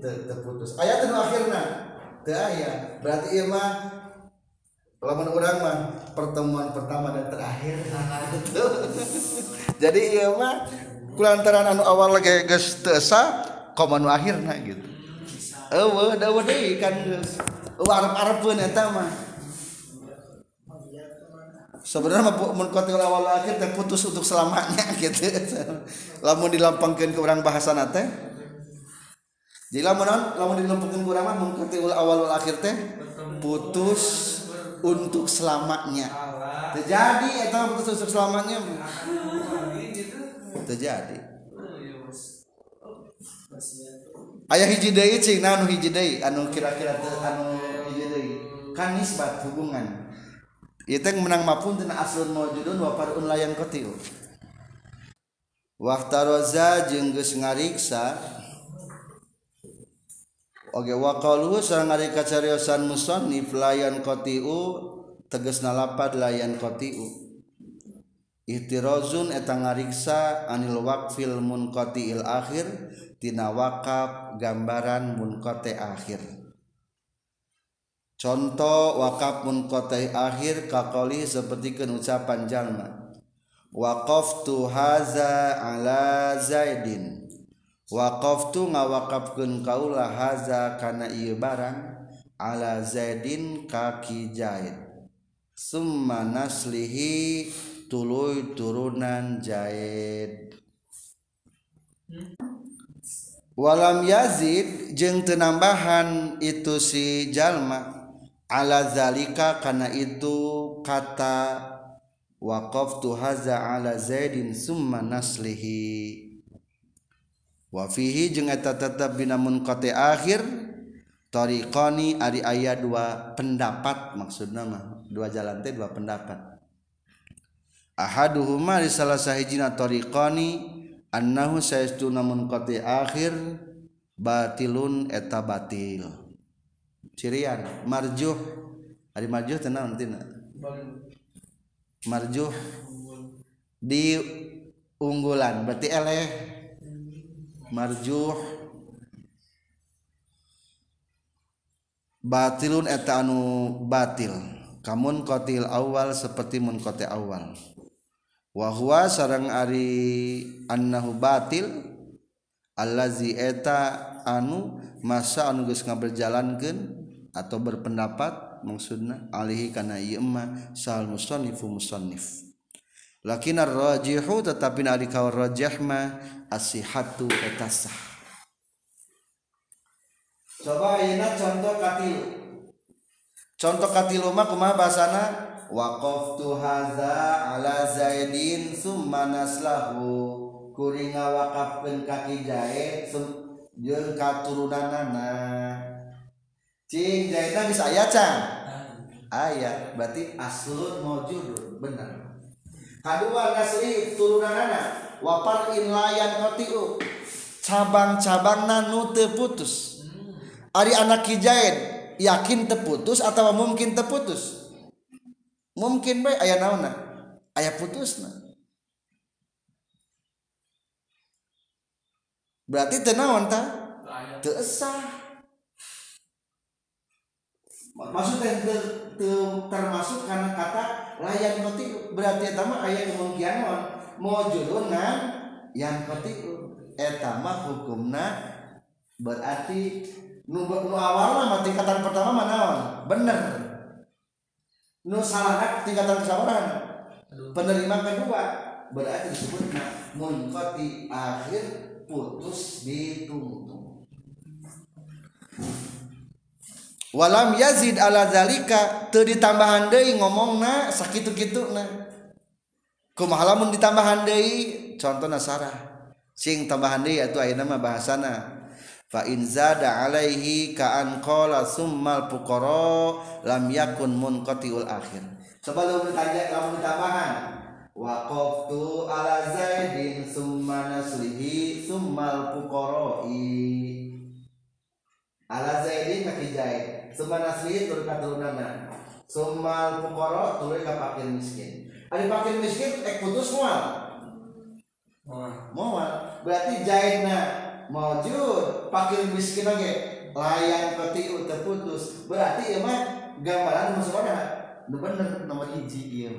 terputus ayat itu akhirnya ke ayat berarti iya mah lamun orang mah pertemuan pertama dan terakhir. [laughs] Jadi iya mah kulantaran anu awal lagi geus teu esa komo anu akhirna gitu. Eueuh dawa deui kan geus. Arep-arepeun eta mah sebenarnya mun kotil awal akhir teh putus untuk selamanya [laughs] gitu. Lamun dilampangkeun ke urang bahasa teh Jadi lamun lamun dilemputkeun ku mah mun awal wal akhir teh putus untuk selamanya. Terjadi eta putus untuk selamanya. Terjadi. Ayah hiji deui cing anu hiji deui anu kira-kira anu hiji deui kan nisbat hubungan. Ieu teh menang mapun tina aslun maujudun wa farun layan qatiu. Waktu jeung geus ngariksa Oke wa qalu sareng ari kacariosan musannif layan qatiu tegasna lapad layan qatiu ihtirozun eta ngariksa anil waqfil munqatiil akhir tina wakaf gambaran munqati akhir. Contoh wakaf munqati akhir kakoli seperti ucapan jalma. Waqaftu haza ala zaidin waqaftu ngawakafkeun kaula haza kana ieu barang ala zaidin kaki zaid. Summa naslihi tuluy turunan Zaid. Walam Yazid jeng tenambahan itu si jalma ala zalika karena itu kata waqaf tu haza ala Zaidin summa naslihi wafihi jeung eta tetep binamun kote akhir tariqani ari aya dua pendapat maksudna mah dua jalan teh dua pendapat. Ahaduhuma di salah sahijina tariqani annahu saestuna munqati akhir batilun eta batil. Cirian marjuh. Ari marjuh teh naon tina? Marjuh. Di unggulan berarti eleh. marjuh. Batilun eta anu batil. Kamun kotil awal seperti mun kote awal. Wahwa sarang ari annahu batil allazi eta anu masa anu geus ngaberjalankeun atau berpendapat maksudna alihi kana ieu mah sal musannifu musannif. Lakin ar-rajihu tetapi ari ka rajih mah asihatu eta sah coba ayeuna contoh katil contoh katilu mah kumaha bahasana? Waqaftu hadza ala zaidin summa naslahu. Kuring ngawakafkeun kaki zaid jeung katurunanana. Cing zaidna bisa aya can aya berarti aslun maujud bener kedua nasri turunanana wapar in layan kotiu cabang-cabang nanu terputus Ari anak hijain yakin terputus atau mungkin terputus mungkin baik ayah naona ayah putus na. berarti tenawan ta? Teesah maksudnya termasuk karena kata layan kotiu berarti etama ayat kemungkinan mau jurungan yang kotiu etama hukumna berarti nu, nu awal mah tingkatan pertama mana bener. Nu salah tingkatan kesabaran penerima kedua berarti disebut munkoti akhir putus ditungtung walam yazid ala zalika. Teu ditambahan deui ngomongna sakitu-kituna kumaha lamun ditambahan deui? Contohna sarah. Sing tambahan deui atuh ayeuna mah bahasana. Fa in zada alaihi ka an qala summal fuqara lam yakun munqatiul akhir. Sebelum ditanya lamun tambahan waqaftu ala zaidin summa naslihi summal fuqara'i ala zaidin kaki zaid summa naslihi turun katurunana summal fuqara turun ka fakir miskin. Ari fakir miskin ek putus moal moal berarti zaidna maujud pakil miskin oke layan ketiu terputus berarti ya mah gambaran mana nu bener nomor hiji iya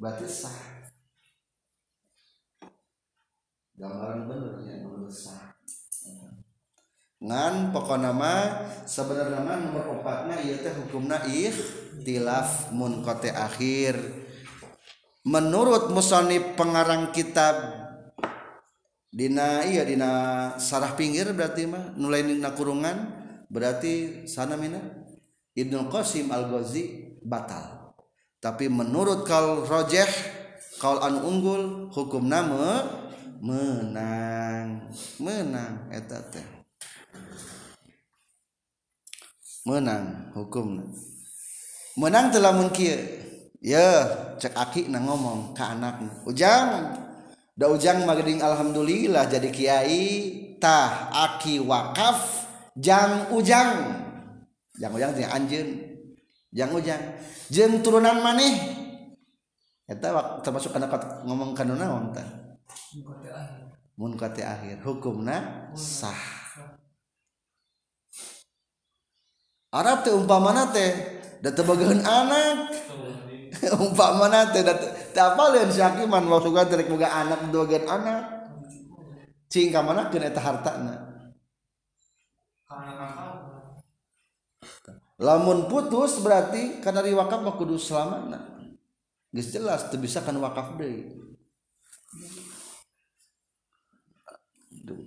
berarti sah. Gambaran benernya sah ngan pokok nama sebenarnya nama nomor empatnya iya teh hukumna ikhtilaf munkote akhir. Menurut musonib pengarang kitab dina iya dina sarah pinggir berarti mah nulai dina kurungan berarti sana mina? Ibnu Qasim Al-Ghazi batal. Tapi menurut kal rojeh kal an unggul hukum nama menang. Menang eta teh. menang hukum. Menang telah mungkin ya cek aki na ngomong ke anaknya ujang. Da ujang magding alhamdulillah jadi kiai tah aki wakaf jang ujang. Jang ujang jeung anjeun. Jang ujang. Jeung turunan maneh. Eta termasuk kana ngomong kana naon tah? Mun akhir. Hukumna sah. Arab teh umpamana teh da tebageun anak. [laughs] Umpamana teh da teh apaleun si hakiman maksudna teh boga anak tebageun anak. Cing ka mana keun eta hartana? Lamun putus berarti karena di wakaf mah kudu selamana. Geus jelas teu bisa kan wakaf deui.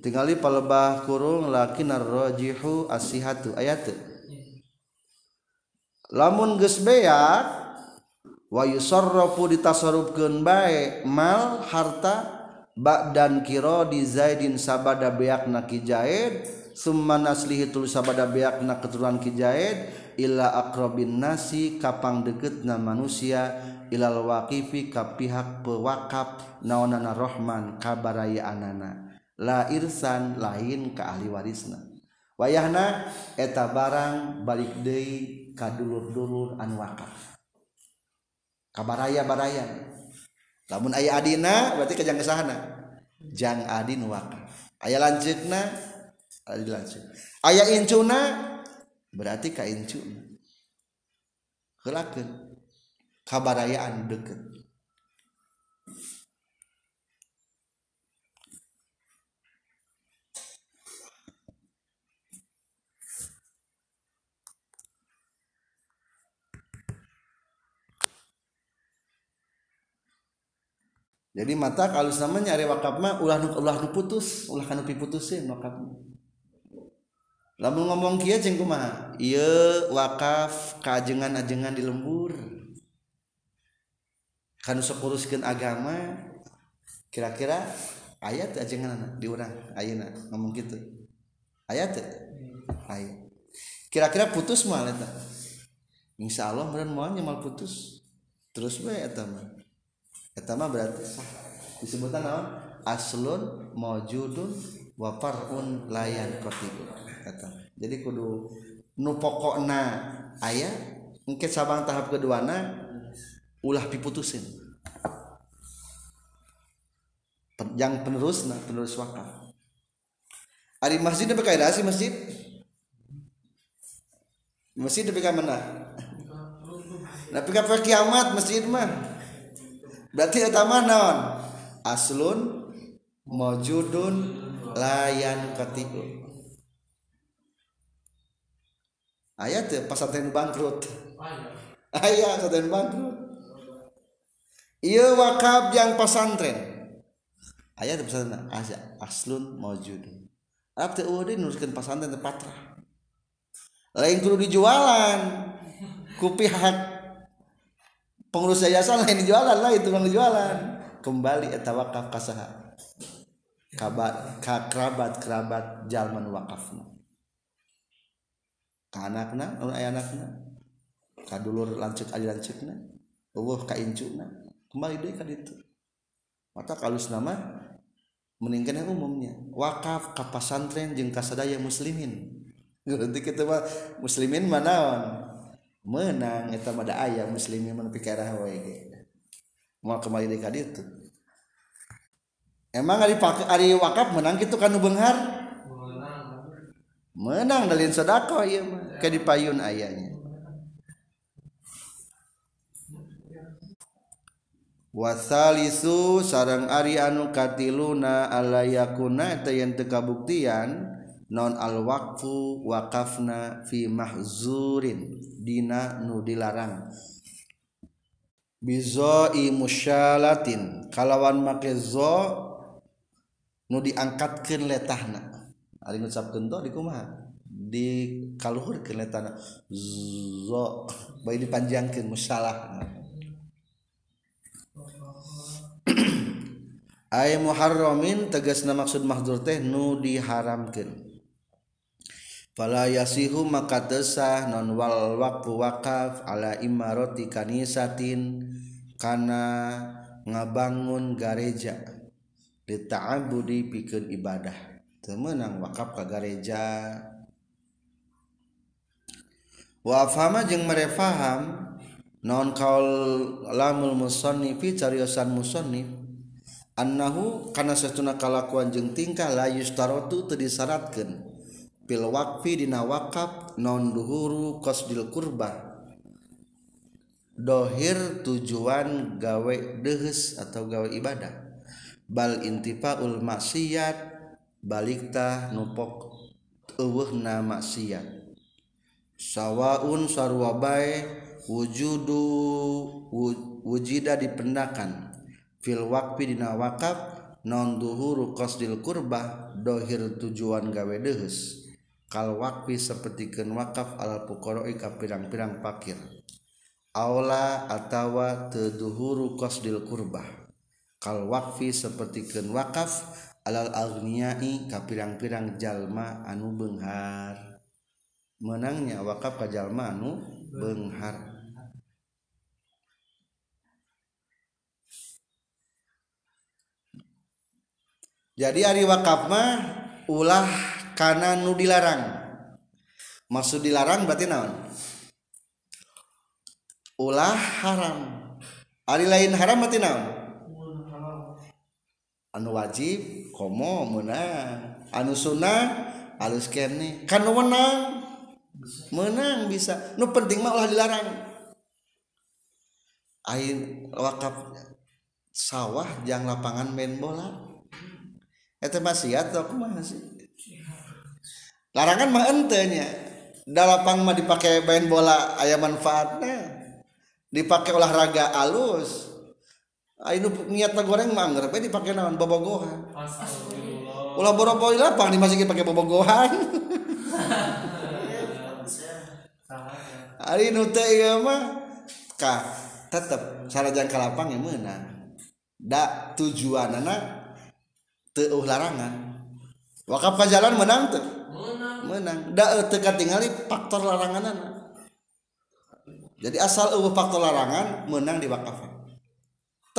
Tinggali palebah kurung lakin arrojihu asihatu ayat lamun geus beak wa yusarrafu ditasarrufkeun bae mal harta ba'dan kiro di zaidin sabada beakna ki zaid summa naslihi tul sabada beakna keturunan ki zaid illa aqrabin nasi kapang deketna manusia ilal waqifi ka pihak pewakaf naonana rahman kabaraya anana la irsan lain ka ahli warisna. Wayahna eta barang balik deui kadulur-dulur anu wakaf kabaraya barayan lamun ayah adina berarti kejang kesahana. Jang adin wakaf ayah lanjutna adi lanjut ayah incuna berarti ka incuna. Kelakan kabarayaan deket jadi mata kalau namanya nyari wakaf mah ulah ulah nu putus ulah kanu piputusin wakaf lamun ngomong kia ceng kumaha? Iya wakaf kajengan ajengan di lembur. Kanu sekuruskan agama kira-kira ayat ajengan di orang ayat ngomong gitu ayat ayat kira-kira putus mah eta? Insya Allah bener mau nyamal putus. Terus bae eta mah Pertama berarti sah. Disebutkan apa? Aslun maujudun wa far'un layan qatibun. Kata. Jadi kudu nu pokokna aya engke sabang tahap keduana ulah diputusin. Yang penerus nah penerus wakaf. Ari masjid apa kaidah sih masjid? Masjid tapi mana? Tapi kan kiamat masjid mah berarti eta non aslun mojudun layan katilu. Ayat ya pasantren bangkrut. Ayat pesantren bangkrut. Iya wakab yang pesantren. Ayat pasantren aslun mojudun. Arab teh udah nuliskan pasantren tepat lain kudu dijualan. Ku pihak pengurus yayasan lain jualan lah itu yang jualan. Kembali eta wakaf kasaha. Kabar ka kerabat kerabat jalman wakafna. Ka anakna lamun aya anakna. Ka dulur lanceuk ali lanceukna eueuh ka incuna kembali deui ka ditu. Mata kalus nama meningkan yang umumnya. Wakaf ka pasantren jeung ka sadaya muslimin. Nanti [laughs] kita mah muslimin mana menang eta mah aya muslimin pikirah wae ge. Mau kembali deui ka ditu emang ari pakai ari wakaf menang kitu kan beunghar menang dalin sedekah ieu mah. Ke dipayun ayanya wasalisu sarang Ari anukatiuna alayakuna yang tekabuktian non al-wakfu wakafna fi mahzurin dina nu dilarang. Bizoi musyalatin kalawan make zo nu diangkatkeun letahna. Ari ngucapkeun do di kumaha? Di kaluhurkeun letahna. Zo bae dipanjangkeun musyalah ay muharramin tegasna maksud mahdzur teh nu diharamkeun. Fala yasihu maka tesah non wal waqfu wakaf ala imaroti kanisatin kana ngabangun gareja dita'abudi pikeun ibadah. Temenang wakaf ka gareja wa fahama jeung merefaham non kaul lamul musannifi cariosan musannif annahu kana satuna kalakuan jeung tingkah la yustarotu teu disyaratkeun fil waqfi dina wakaf non duhuru qasdil kurba dohir tujuan gawe dehes atau gawe ibadah. Bal intifaul maksiat balikta nupok eueuhna maksiat. Sawaun sarwa bae wujudu wujida dipendakan. Fil waqfi dina wakaf non duhuru qasdil kurba dohir tujuan gawe dehes kal wakfi sapertikeun wakaf al fuqara'i ka pirang-pirang fakir aula atawa teduhuru qasdil kurbah kal wakfi sapertikeun wakaf alal aghniyai ka pirang-pirang jalma anu beunghar menangnya wakaf ka jalma anu beunghar jadi ari wakaf mah ulah kana nu dilarang. Maksud dilarang berarti naon? Ulah haram. Ari lain haram berarti naon? Anu wajib komo menang anu sunnah alus kene. Kan menang. Menang bisa. Nu penting mah ulah dilarang. Ain wakaf sawah jang lapangan main bola. Eta masih atau kumaha sih? Larangan mah entenya dalapang mah dipakai main bola ayah manfaatnya dipakai olahraga alus Ayo niat goreng mangger, tapi dipakai naon bobogohan. Ulah boro-boro lapang dimasukin pakai bobogohan. Ari nu teh ieu mah ka tetep sarajang kalapang yang meunang. Da tujuanana teu larangan. Wakaf ka jalan menang teu? menang. Teka katingali faktor larangan jadi asal eueuh faktor larangan menang diwakafan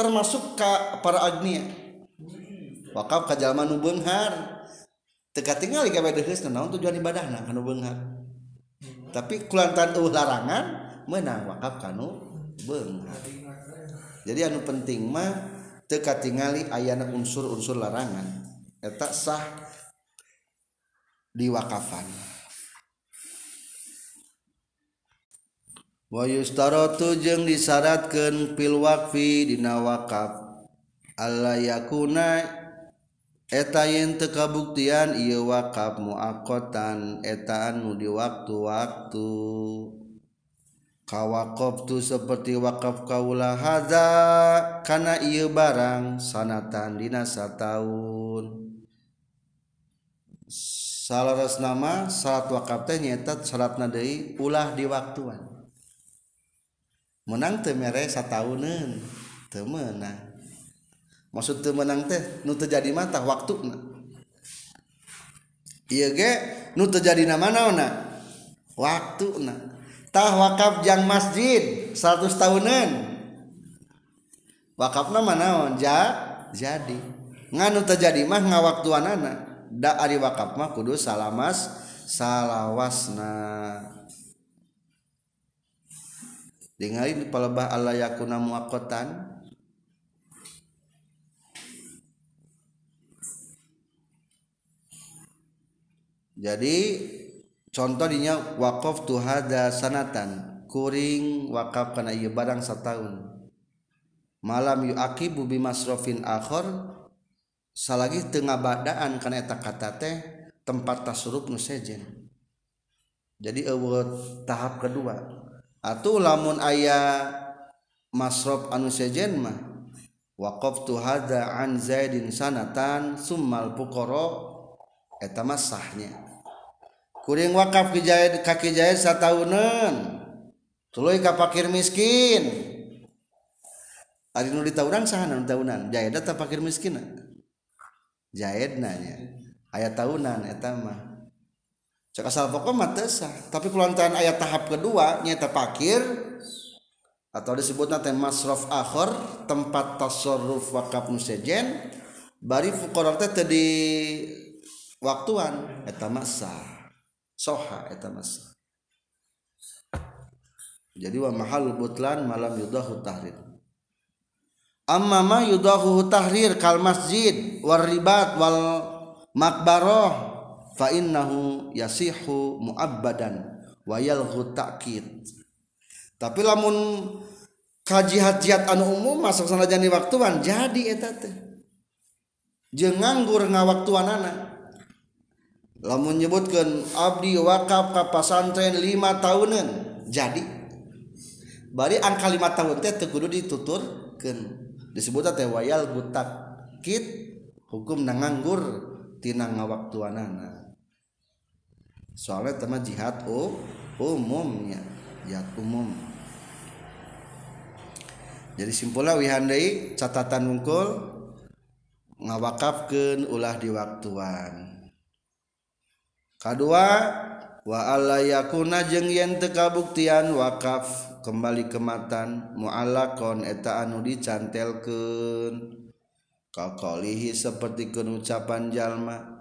termasuk ka para agnia. Wakaf ka jalma nu beunghar. Teka katingali gawe bedeheus naon tujuan ibadahna ka nu beunghar. Tapi kulantan eueuh larangan menang wakaf ka nu beunghar. Jadi anu penting mah teka tingali ayana unsur-unsur larangan. Eta sah diwakafan wa yustarotu jeung disyaratkeun fil wakfi dina wakaf. Alla yakuna eta yen teu kabuktian ieu wakaf muaqqatan eta anu di waktu-waktu. Kawakoftu seperti wakaf kaula hadza kana ieu barang sanatan dina sataun. salaras nama salat wakaf teh nyetat salat nadei ulah di waktuan. Menang temere teu meunang maksud teu meunang teh nu teu terjadi mata waktuna. Iya ge nu terjadi nama naona? Waktuna. Tah wakaf jang masjid 100 tahunan wakafna nama naon? Ja jadi. Nganu terjadi mah ngawaktuan anak da ari wakaf mah kudu salamas salawasna. Dengarin palebah Allah yakuna muaqqatan jadi contoh dinya wakaf tu hada sanatan. Kuring wakaf kana ieu barang setahun malam yuaki bubi masrofin akhor salagi tengah badaan karena eta kata teh tempat tasurup nu sejen. Jadi awet tahap kedua. Atau lamun aya masrof anu sejen mah waqaftu hadza an zaidin sanatan summal fuqara eta mah sahnya. Kuring wakaf ke Zaid ka Ki Zaid tuluy ka fakir miskin. Ari nu ditauran sahana nu taunan? Zaid eta fakir miskin jahit nanya ayat tahunan eta mah. Cek asal pokok mah sah. Tapi kelantaran ayat tahap kedua nyata fakir atau disebut nanti masrof akhor tempat tasarruf wakaf musejen bari fuqara teh tadi waktuan eta masa soha eta masa jadi wa mahal butlan malam yudahu tahrir amma ma yudahu tahrir kal masjid war ribat wal makbaroh fa innahu yasihu muabbadan wa yalhu ta'kid. Tapi lamun kajihat jihad anu umum masuk sanajani waktuan jadi eta teh. Jeung nganggur ngawaktuanana. Lamun nyebutkeun abdi wakaf ka pasantren 5 tahunan jadi. Bari angka 5 tahun teh teu kudu dituturkeun. Disebut teh wayal butak. Kit hukum nanganggur tina ngawaktuanana soalnya tema jihad oh, umumnya. Jihad umum. Jadi simpulnya wihandai catatan wungkul ngawakafkan ulah di waktuan. Kedua walayakuna jeng yen tekabuktian wakaf kembali kematan mualakon eta anu dicantelken kakolihi seperti kenucapan jalma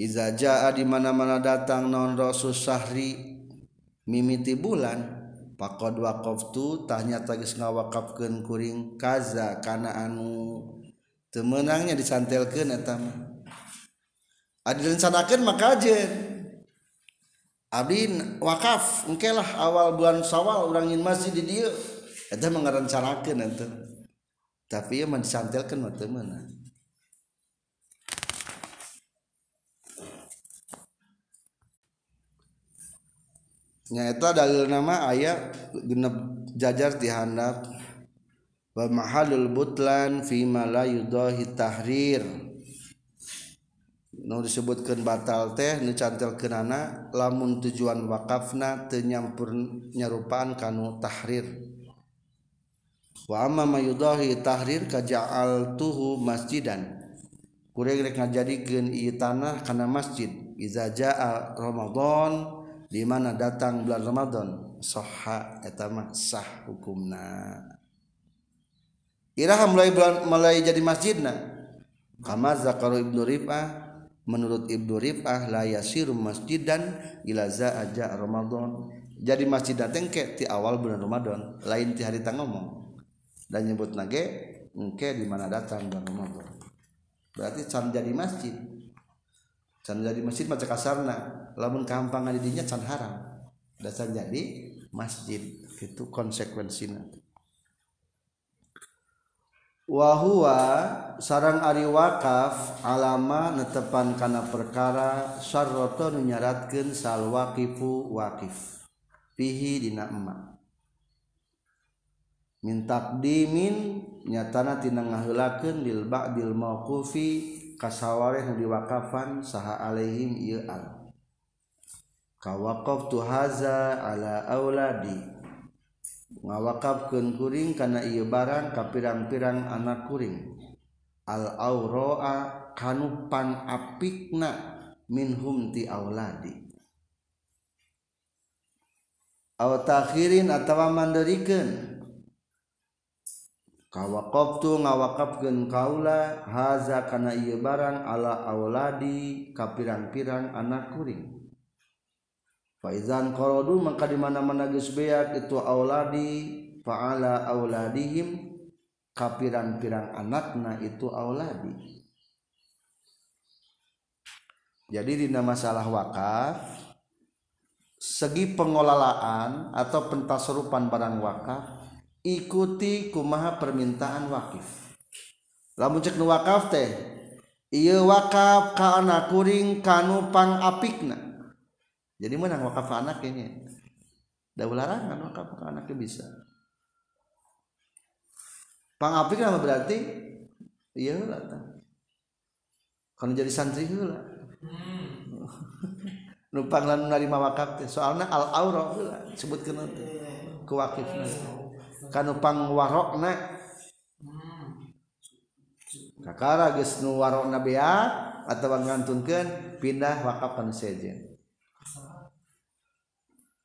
Iza jaa dimana-mana datang non rasul sahri mimiti bulan pakod wakaf tu tanya tagis ngawakafkan kuring kaza karena anu? Temenangnya eta etama adil rencanakan maka ajen Abdi wakaf mungkin lah awal bulan sawal orang ingin masih di dia itu mengerencanakan itu tapi ya mensantilkan teman nya itu dalil nama ayat genep jajar dihandap wa mahalul butlan fi ma la yudahi tahrir nu disebutkan batal teh nu kenana lamun tujuan wakafna tenyampur nyarupaan kanu tahrir. Wa amma mayudahi tahrir kaja'al tuhu masjidan. Kurang rek ngajadikeun ieu tanah kana masjid. Iza jaa ramadan di mana datang bulan ramadan sahha eta mah sah hukumna. Iraha mulai bulan mulai jadi masjidna? Kama zakaru ibnu rifah menurut Ibnu Rifah la yasiru masjidan ila aja Ramadan. Jadi masjid dateng ke ti awal bulan Ramadan lain ti hari ngomong. Dan nyebut nage engke di mana datang bulan Ramadan. Berarti can jadi masjid. Can jadi masjid macam kasarna. Lamun kampangan didinya can haram. Dasar jadi masjid. Itu konsekuensinya wahwa sarang Ari wakaf alama netepan kana perkara sarroto nunyaratkan salwakifu wakif. Pihi dina emak. Mintak dimin nyatana tina ngahulakeun lil ba'dil mauqufi kasawareh nu diwakafan saha alaihim ieu al. Kawaqaftu haza ala auladi ngawakapkeun kuring kana ieu barang ka pirang-pirang anak kuring. Al auraa kanu pan apikna minhum ti auladi. Aw takhirin atawa manderikeun. Kawakaftu ngawakafkeun kaula haza kana ieu barang ala auladi ka pirang-pirang anak kuring. Faizan qaradu maka di mana-mana geus beak itu auladi fa'ala auladihim kapiran-pirang anakna itu auladi. Jadi di masalah wakaf segi pengelolaan atau pentaserupan barang wakaf ikuti kumaha permintaan wakif. Lamun cek nu wakaf teh iya wakaf ka anak kuring kanu pang apikna jadi menang wakaf ke anak ini. Dah larangan wakaf ke anaknya bisa. Pangapik nama berarti iya lah kalau jadi santri lah. Hmm. Numpang lan menerima wakaf teh. Soalnya al auro sebut kena ke wakif kanupang warokna hmm. kakara geus nu warokna bea atau ngantunkeun pindah wakaf kan sejen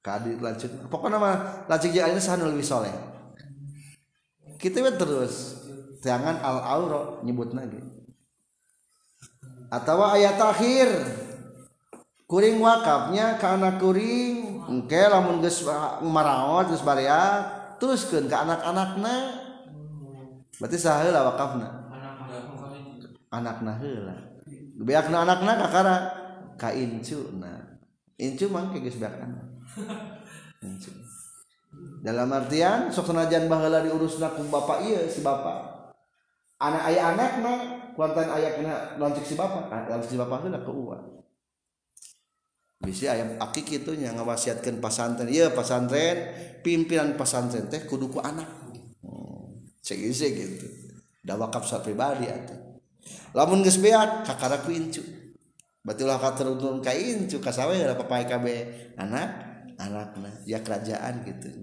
kadi lanjut pokoknya mah lanjut jeung alina saha lebih soleh kita terus. Jangan al auro nyebut lagi. Atau ayat akhir. Kuring wakafnya karena kuring. Oke lamun geus marawat geus barea teruskeun ke anak-anakna. Berarti saheula wakafna. Anakna heula. Beakna anakna kakara ka incuna incuman ke geus dalam artian sok senajan baheula diurusna ku bapak ieu si bapak anak aya anakna kuantan ayah kena lanjut si bapak ah, lanjut si bapak heula ke uang bisa ayam akik itu yang ngawasiatkan pasantren. Iya pasantren pimpinan pasantren teh kudu ku anak. Hmm. cek gitu. Da wakaf pribadi atuh. Lamun geus beat kakara ku incu. Berarti ulah katurun ka incu kasawe ada papai KB anak anakna ya kerajaan gitu.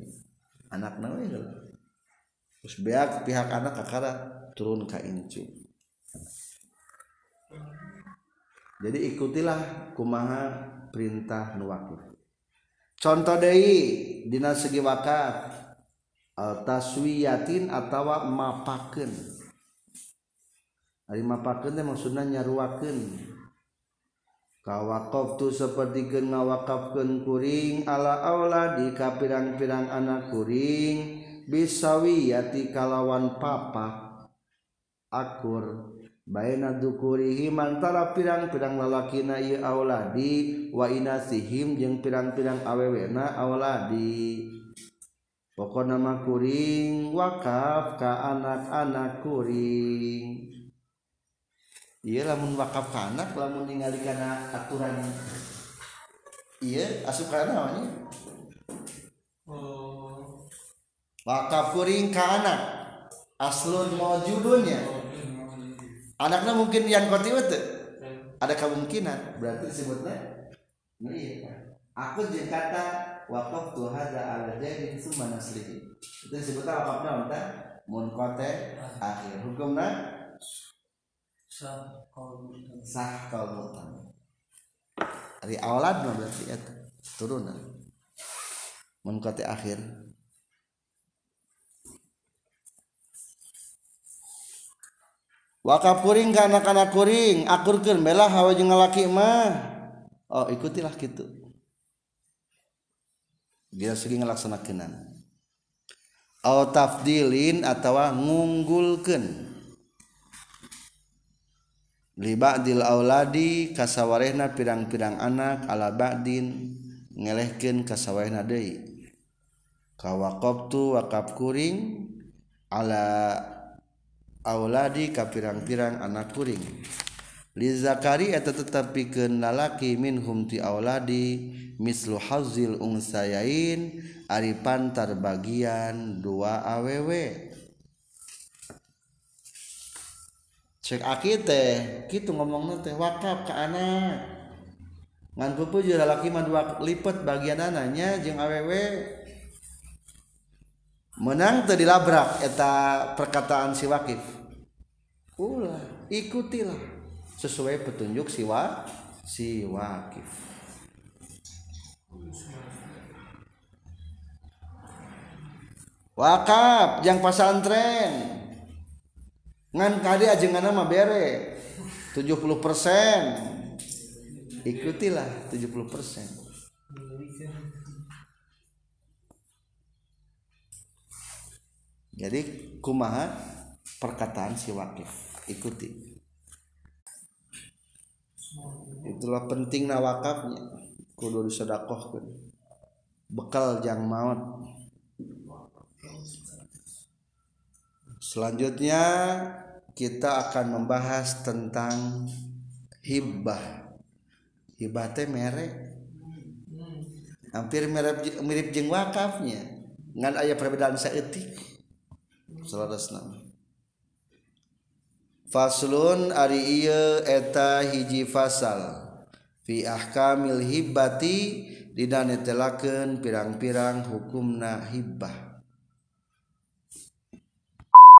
Anakna we terus beak pihak anak kakara turun ka incu jadi ikutilah kumaha perintah nu wakif contoh deui dina segi wakaf taswiyatin atawa mapakeun. Ari mapakeun teh maksudna nyaruakeun Kawakof tu seperti gen kuring ala aula di kapirang-pirang anak kuring bisawiyati kalawan papa. Akur baina dukurihi mantara pirang-pirang lalakina ieu auladi wa inasihim jeung pirang-pirang awewena auladi pokona mah kuring wakaf ka anak-anak kuring. Ieu lamun wakaf ka anak lamun ningali kana aturan. Ieu asup kana namanya oh. wakaf kuring ka anak aslun maujudunnya anaknya mungkin yang koti itu ada kemungkinan berarti disebutnya. Iya. Aku jeung kata wakaf tuh ada ala jadi summa naslihi. Itu disebutnya wakafnya untuk mun kote akhir. Hukumnya sah sah kalau dari awalan berarti itu turunan mun kote akhir. Wakaf kuring ke anak-anak kuring akurkeun belah hawa jeung ngalaki mah. Oh ikutilah gitu dia segi ngelaksanakeun au tafdilin atawa ngunggulkeun libadil auladi kasawarehna pirang-pirang anak ala ba'din ngelehkeun kasawarehna deui. Kawaqabtu wakaf kuring ala auladi ka pirang-pirang anak kuring. Li zakari eta tetep pikeun lalaki minhum ti auladi mislu hazil unsayain ari pantar bagian dua awewe. Cek aki teh gitu ngomong teh wakaf ke anak ngan pupu jeung lalaki mah dua lipat bagian anaknya jeung awewe menang teu dilabrak eta perkataan si wakif. Ulah ikutilah. Sesuai petunjuk si wa si wakif. Wakaf yang pasantren ngan kadi ajengan mah bere. 70 persen. Ikutilah 70 persen. Jadi kumaha? Perkataan si wakif ikuti. Itulah penting wakafnya. Kudu disedekahkeun. Bekal jang maut selanjutnya kita akan membahas tentang hibah. Hibah teh merek hampir mirip mirip jeng wakafnya. Ngan ayat perbedaan seetik saudara faslun ari iya eta hiji fasal. Fi ahkamil hibbati didane telakeun pirang-pirang hukumna hibbah